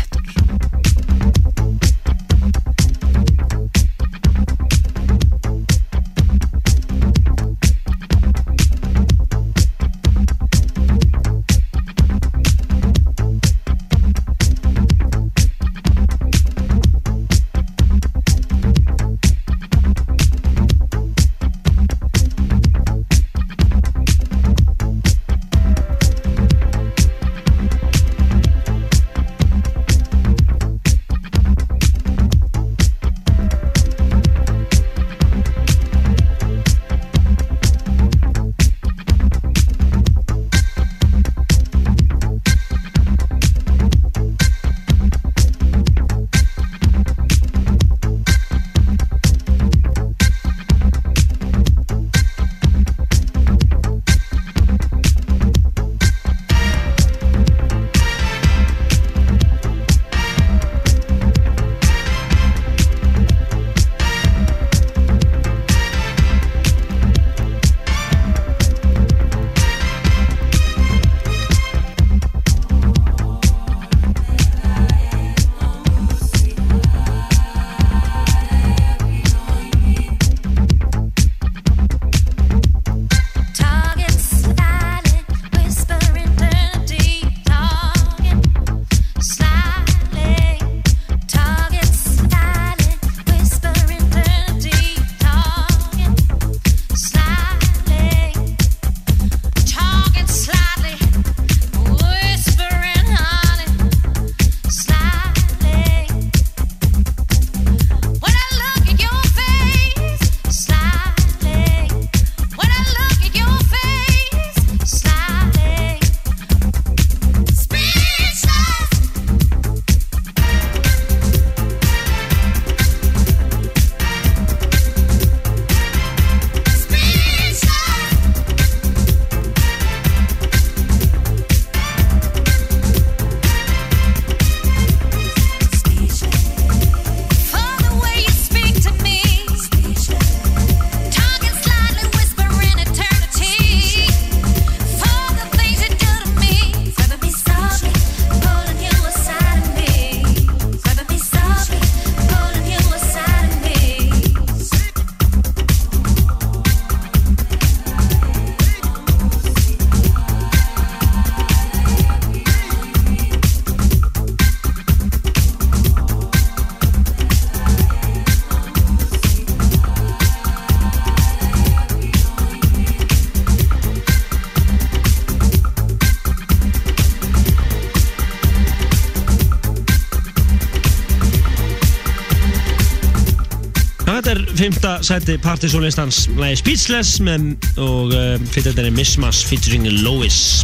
Sæti partysólistans lagi Speechless með, og uh, fyrir þetta er Mismas featuring Lois.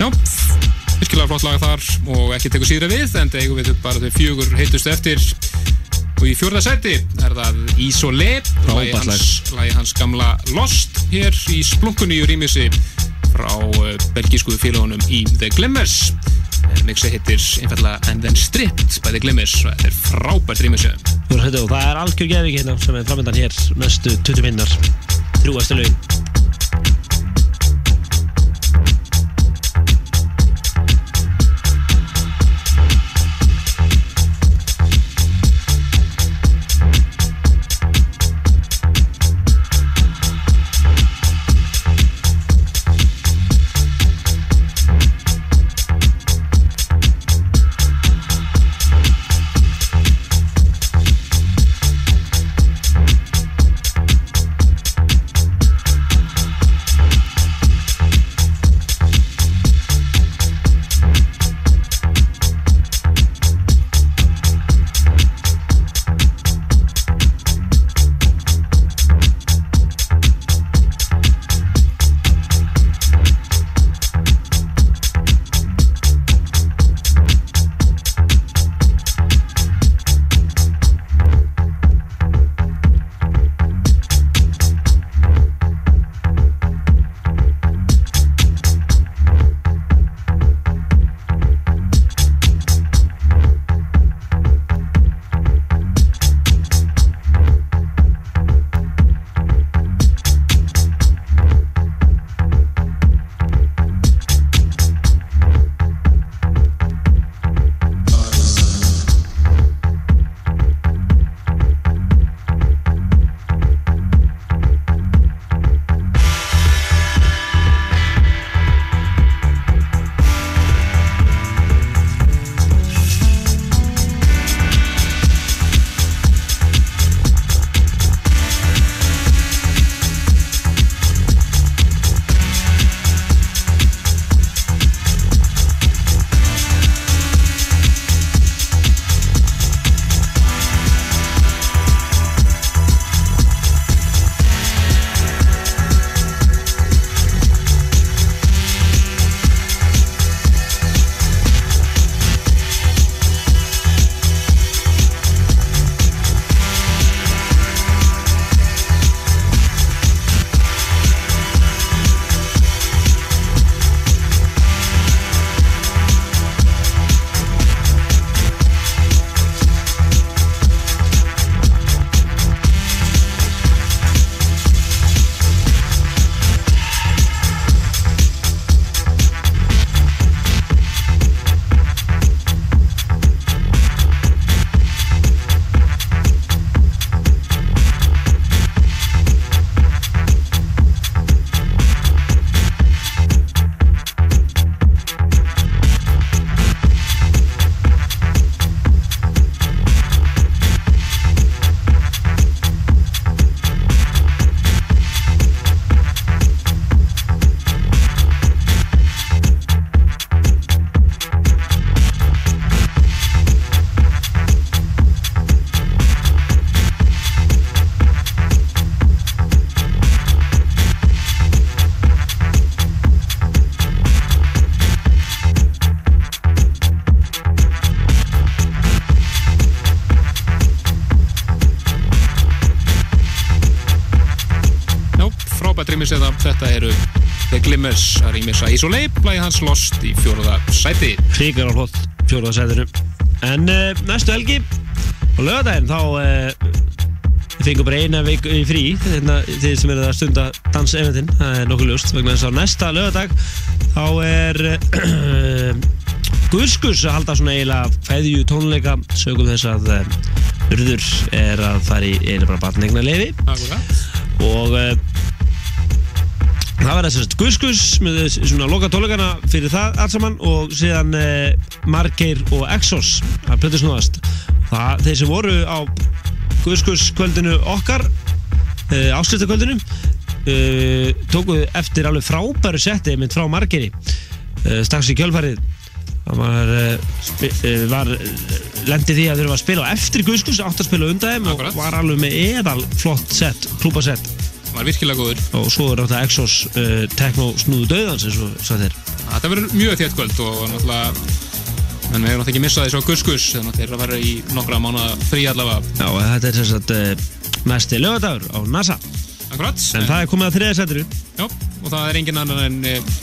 Já, virkilega flott lag þar og ekki tekur síðra við en það eigum við bara þau fjögur heitustu eftir. Og í fjórða seti er það Isolé Frábært hans, hans gamla Lost hér í splunkunni í rýmisi frá uh, belgísku félagunum í The Glimmers mixi hittir einfallega And Then Stripped The Glimmers og þetta er frábært rýmisi og það er algjör gefing hérna sem er framöndan hér næstu 20 minnar þrjúastu lögin Rýmisa Isolate, lagi hans Lost í fjóruða sæti. Ríkar á hlott fjóruða sætinu. En uh, næstu helgi á lögadaginn þá uh, við fengum bara eina vik í frí hérna, þið sem eru að stunda danseventin það er nokkuð ljóst vegna þess að næsta lögadag þá er uh, Guðskus að halda svona eiginlega fæðju tónleika sögum þess að Urður er að fara í eiginlega bara batnegna leifi Akkurat. Og uh, það verður þess að Guðskus með svona loka tónleikana fyrir það allt saman og síðan uh, Margeir og Exos að plötu snúðast það, þeir sem voru á Guðskus kvöldinu okkar uh, áslutakvöldinu uh, tóku eftir alveg frábæru setti mynd frá Margeiri uh, strax í kjölfarið. Það var, spi- uh, var lendi því að þurfa að spila eftir Guðskus átt að spila undan þeim og var alveg með eðal flott sett, klúpasett var virkilega góður. Og svo er þetta Exos uh, Techno snúðu döðans eins og svo þeir Þetta verður mjög þétt kvöld og náttúrulega en við hefum náttúrulega ekki missað þessu á Guskus þannig að þeir eru að vera í nokkra mánuða frí allavega. Já, og þetta er sem sagt uh, næsti lögadagur á NASA. Akkurat En það er komið að þriða seturu Já, og það er engin annan en eh,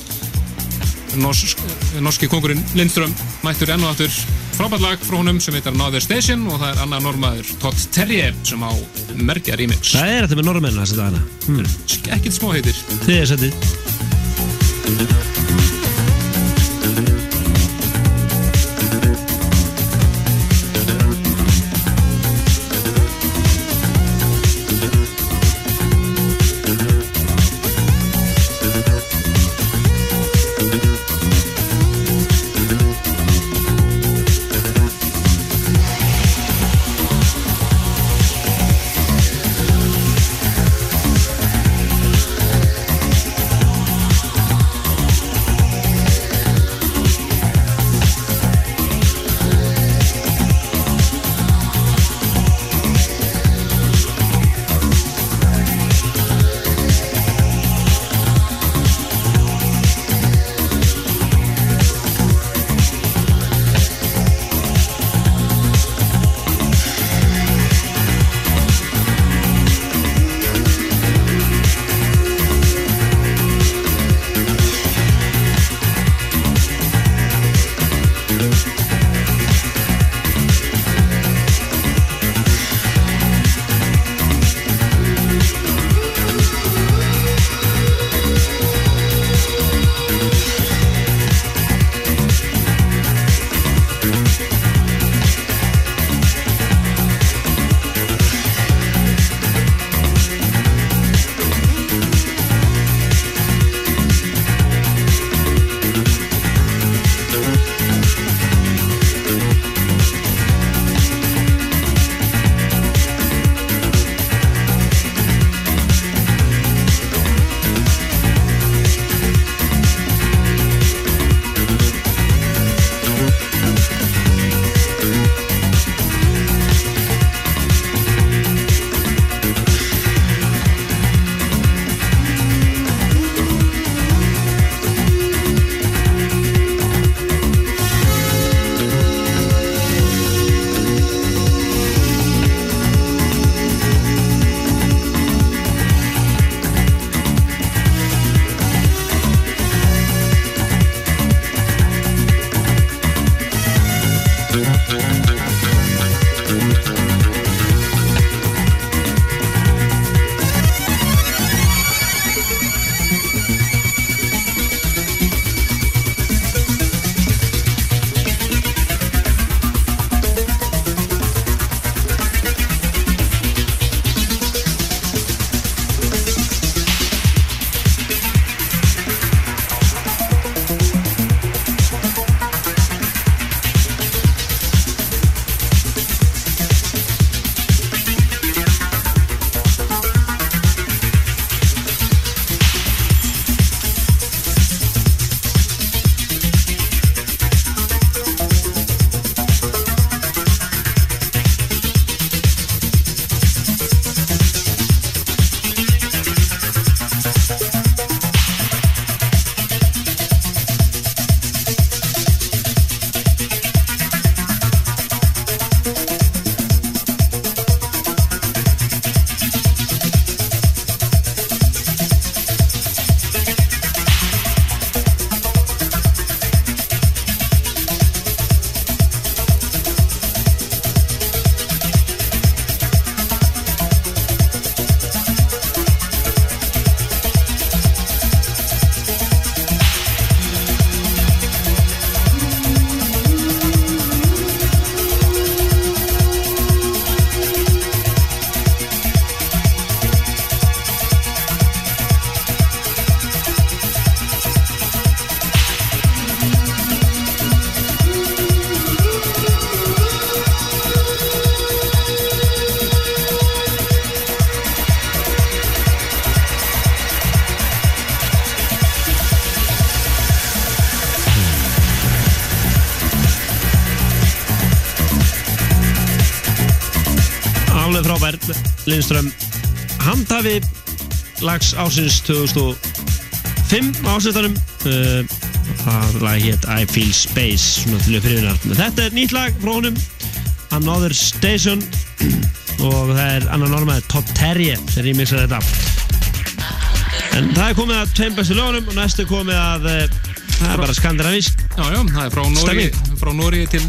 norsk, norski kongurinn Lindström mættur enn og aftur frábært lag frá honum sem heitar Another Station og það er annar normaður Todd Terrier sem á merkja remix. Það er þetta með norðmennu þessi dagana. Hmm. Ekkert smá heitir. Þriða setið Lindström. Handhafi lags ásins 2005 á ásinstanum uh, það lag hétt I Feel Space svona til fyrirvinar þetta er nýtt lag frá honum. Another Station. Og það er annar normaður Todd Terje sem rýmixar þetta. En það er komið að tveim bestu lögunum og næstu komið að uh, það er bara skandinavísk það er frá Nóri til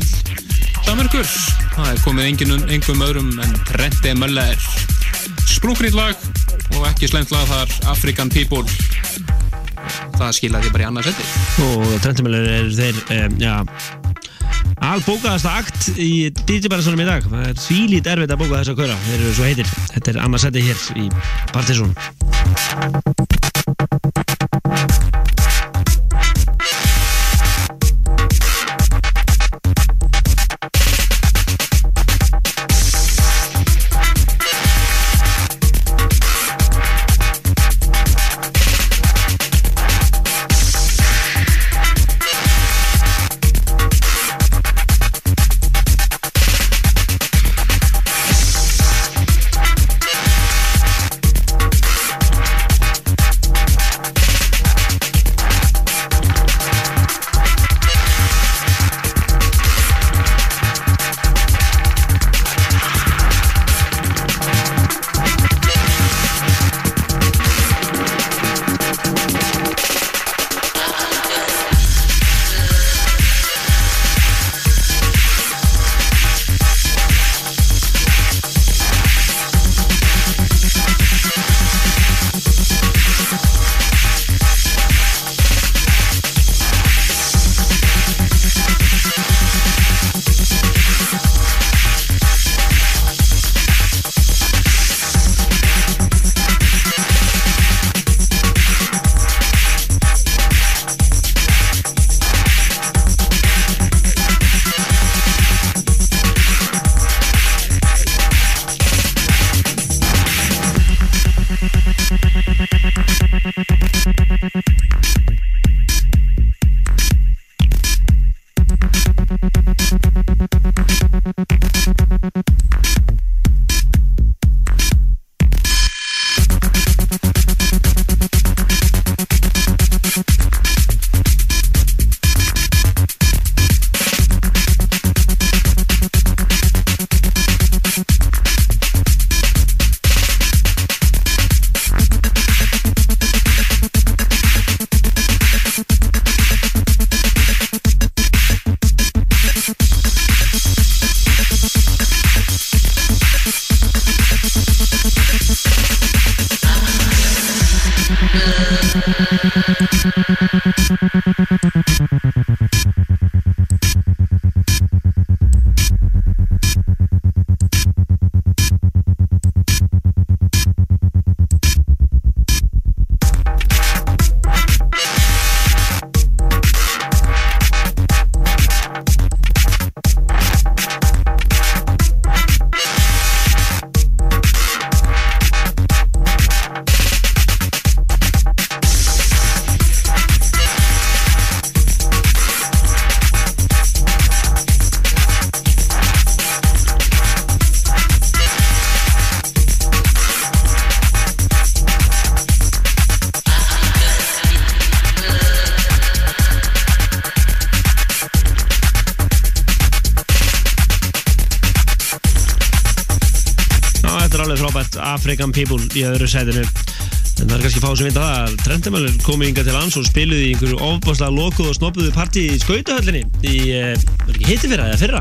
Danmörkur. Það er komið engin, engum öðrum en Trente Möller. Sprungriðt lag og ekki slemt lag þar African People. Það skilaði bara í annað seti. og Trentumöller er þeir um, já, albókaðasta akt í DJ-bærasunum í dag það er þvílít erfitt að bóka þessa köra þeir eru svo heitir, þetta er annars seti hér í Partiðsson African People í öðru sætinu. En það er kannski fá sem vita það að Trendemöller komu yngar til lands og spiluði í einhverju ofbáslega lokuð og snoppuðu partí í skautahöllinni í, eh, var ekki hitti fyrra eða fyrra?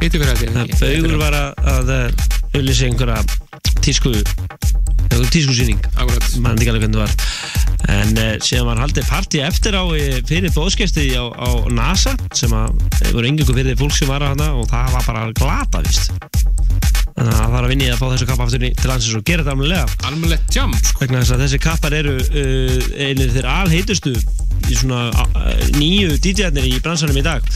Hitti fyrra þetta Það Baugur var að, að auðlýsa einhverja tísku tískusýning. Mann ekki alveg hvernig það var. En uh, síðan var haldið partí eftir á eh, fyrir bóðskesti á, á NASA sem að eh, voru yngjöngu fyrir fólk sem var að hana og það var bara glata vist þannig að það var að vinni að fá þessu kappa aftur til landsins og gera þetta almennilega. Almennilegt jam sko. vegna þess að þessi kappar eru uh, einir þeir alheitustu í svona uh, nýju DJ-arnir í bransanum í dag.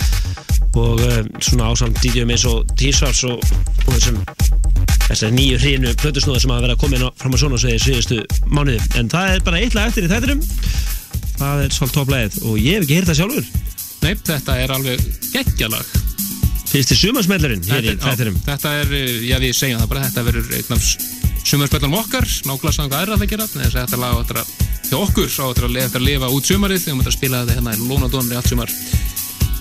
Og uh, svona ásamt DJ-um eins og T-Swarts og, og þessum þessar nýju hrinu plötusnóðar sem hafa verið að koma inn á, fram á svona sviði síðustu mánuði. En það er bara eitt lag eftir í þættinum. Það er svolítið topplæðið og ég hef ekki heyrt það sjálfur. Nei, þetta er alveg geggjalag Fyrsti sumarsmellurinn hér í er- já, Þetta er, eh, já við segjum það bara Þetta verður einn af sumarspillanum okkar. Nákvæmlega saman hvað aðra það gera Þess að þetta lag á eftir að Til okkur á eftir að að lifa út sumarið. Þegar að spila þetta hérna í Lónadónri allt sumar.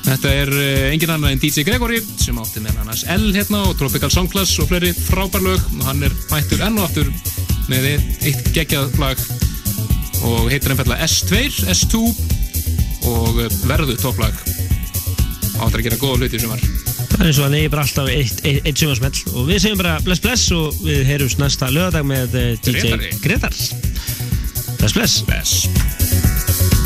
Þetta er eh, engin annar en DJ Gregory sem átti með annars L hérna og Tropical Songclass og fleiri frábær lög. Og hann er mættur enn og aftur með eitt, geggjað lag og heitir einfallega S2, S2 og eh, verðu topplag. Áttur að gera góða hluti í sumar Það er eins og hann eigi bara alltaf eitt, eitt, eitt sumarsmell. Og við segjum bara bless bless og við heyrums næsta lögadag með eh, DJ Grétari. Gretar Bless bless. Bless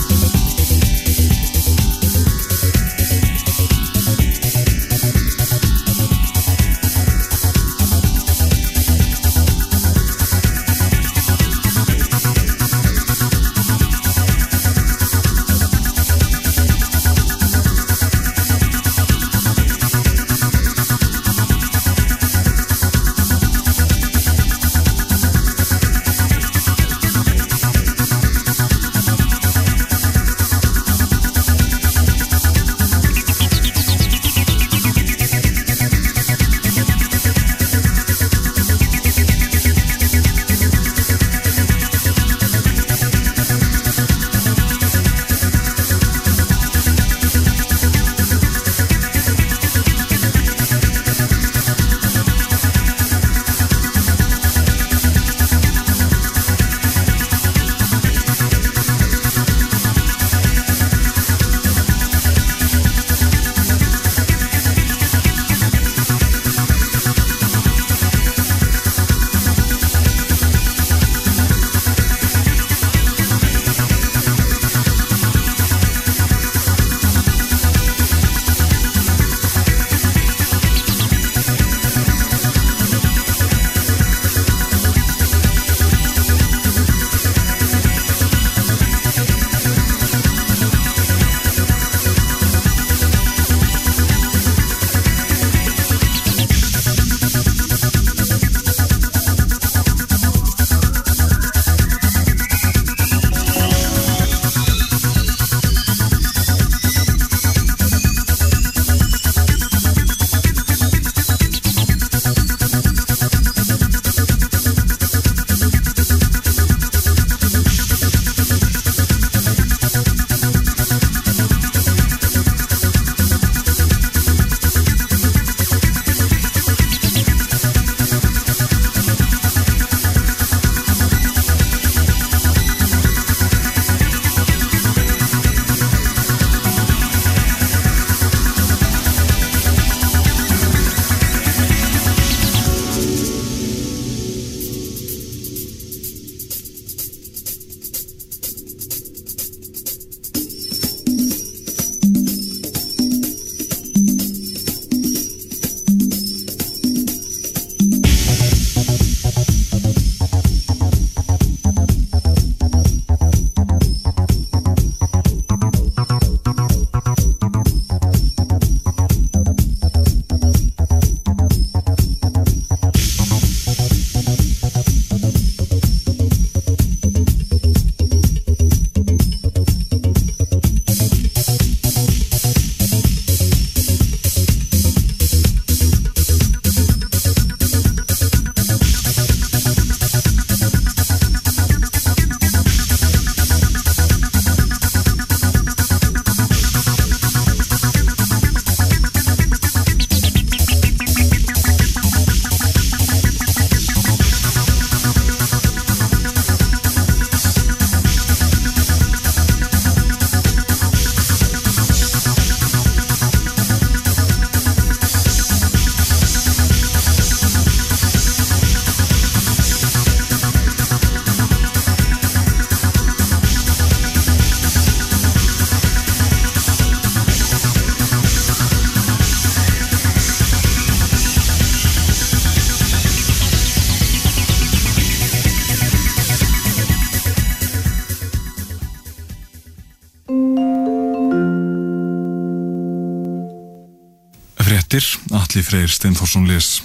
Atli Freyr Steinforsson les.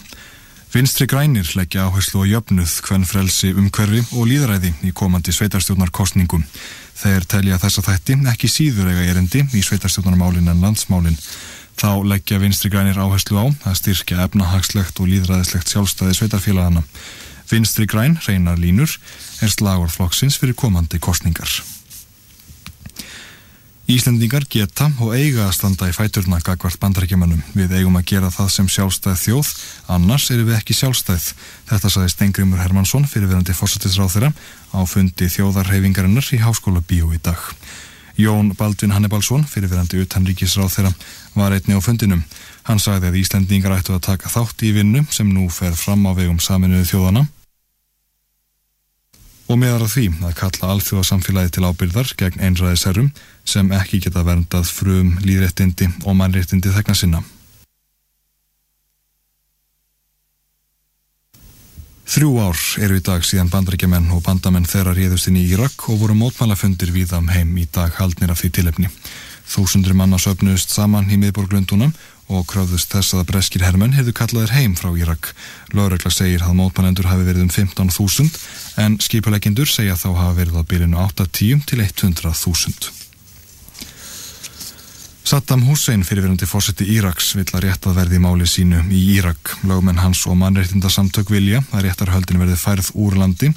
Vinstri grænir leggja áherslu á jöfnuð, hvern frelsi umhverfi og líðræði í komandi sveitarstjórnarkostningum. Þeir telja þessa þætti ekki síður eiga erindi í sveitarstjórnarmálin en landsmálin. Þá leggja vinstri grænir áherslu á að styrkja efnahagslegt og líðræðislegt sjálfstæði sveitarfélagana. Vinstri græn, reynar línur, er slagur flokksins fyrir komandi kostningar. Íslendingar geta og eiga að standa í fæturna gagvart bandarækjumannum. Við eigum að gera það sem sjálfstæð þjóð, annars eru við ekki sjálfstæð. Þetta saði Stengrimur Hermansson fyrirverandi fórsatisráþyra á fundi þjóðarhefingarinnar í Háskóla Bíó í dag. Jón Baldvin Hannibalsson, fyrirverandi utanríkisráþyra, var einni á fundinum. Hann sagði að Íslendingar ættu að taka þátt í vinnu sem nú fer fram á vegum saminuðu þjóðana og meðar að því að kalla alþjóðasamfélagi til ábyrðar gegn einræðisherrum sem ekki geta verndað frum líðréttindi og mannréttindi þegna sinna. Þrjú ár eru í dag síðan bandaríkjaman og bandamenn þeirra réðust inn í Írak og voru mótmálafundir við am heim í dag haldnir af því tilefni. Þúsundur manna söpnuðust saman í miðborg Lundunum og kröfðust þess að breskir hermenn hefðu kallaðir heim frá Írak. Lörugla segir að mótmælendur hafi verið um 15.000 en skipulegindur segja þá hafa verið á byrjunu 8-10 til 100.000. Saddam Hussein fyrirverandi fórseti Íraks vill að réttað verði í máli sínu í Írak. Lögmenn hans og mannréttindasamtök vilja að réttarhöldin verði færð úr landi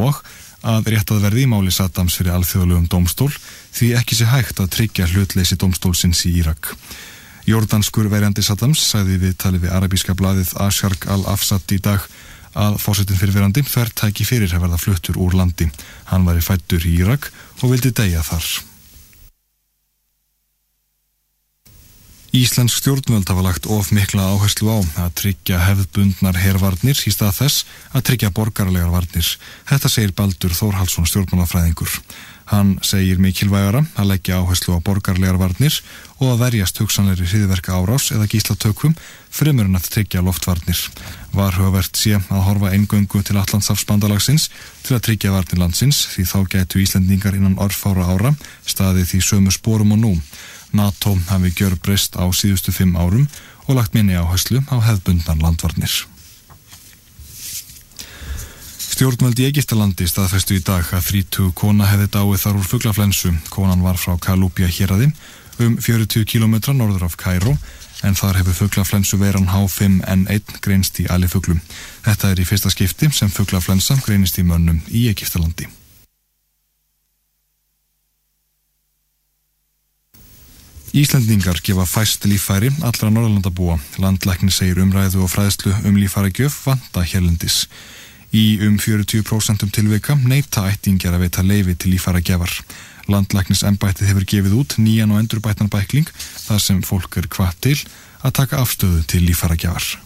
og að réttað verði í máli Saddams fyrir alþjóðlegum domstól því ekki sé hægt að tryggja hlutleysi domstólsins í Írak. Jordanskur verjandi Saddams sagði við talið við arabíska bladið Ashark al-Afsat í dag að fórsetin fyrirverandi þver tæki fyrir að verða fluttur úr landi. Hann var í fættur í Írak og vildi deyja þar. Íslensk stjórnvöld hafa lagt of mikla áherslu á að tryggja hefðbundnar hervarnir í stað þess að tryggja borgarlegar varnir. Þetta segir Baldur Þórhalsson stjórnmálafræðingur. Hann segir mikilvægara að leggja áherslu á borgarlegar varnir og að verjast hugsanleiri hriðverka árás eða gíslatökum fremur en að tryggja loftvarnir. Varhugavert sé að horfa eingöngu til Allandsafsbandalagsins til að tryggja varnir landsins því þá gætu Íslendingar innan orðfára ára staðið því sömu spórum og nú. NATO hafi gjör breyst á síðustu fimm árum og lagt minni áherslu á hefðbundan landvarnir. Stjórnvöld í Egiptalandi staðfestu í dag að 30 kona hefði dáið þar úr fugglaflensu. Konan var frá Kalúbja héræði um 40 km norður af Kæró en þar hefur fugglaflensu veran H5N1 greinst í alifuglum. Þetta er í fyrsta skipti sem fugglaflensa greinist í mönnum í Egiptalandi. Íslandingar gefa fæst líffæri allra Norðalandabúa. Landlækni segir umræðu og fræðslu um líffæra gjöf vanda hérlendis. Í um 40% tilveika neyta ættingjar að veita leifi til líffæra gefar. Landlæknis embættið hefur gefið út nýjan og endurbættan bækling þar sem fólk er hvað til að taka afstöðu til líffæra gefar.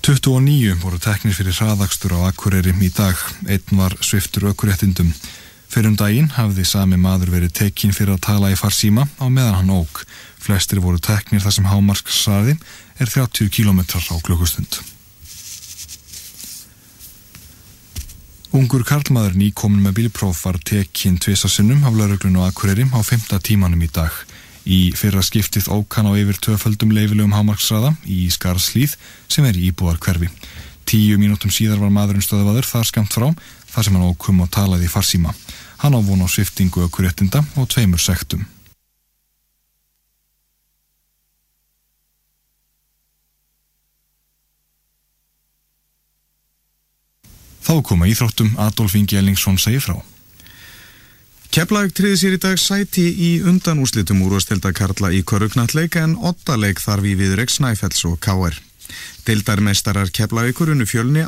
29 voru teknir fyrir hraðakstur á Akureyri í dag. Einn var sviftur ökuréttindum. Fyrir um daginn hafði sami maður verið tekinn fyrir að tala í farsíma á meðan hann óg. Flestir voru teknir þar sem hámarkssaði er 30 km á klukkustund. Ungur karlmaður nýkomin með bílpróf var tekinn tvisasinnum af lauruglun og Akureyri á 5. tímanum í dag. Í fyrra skiptið ókan á yfir töföldum leifilegum hámarksraða í Skarslíð sem er í íbúðar hverfi. Tíu mínútum síðar var maðurinn stöðvaður þar skamt frá þar sem hann ókum og talaði í farsíma. Hann á von á sviftingu ökuréttinda og tveimur sektum. Þá koma íþróttum Adolf Ingi Ellingsson segir frá. Keflavík triði sér í dag sæti í undanúslitum úrvastelda Karla í Körugnatleik en ottaleik þarf í viðreik Snæfells og K.R. Deildarmeistarar Keflavíkur unnu fjölni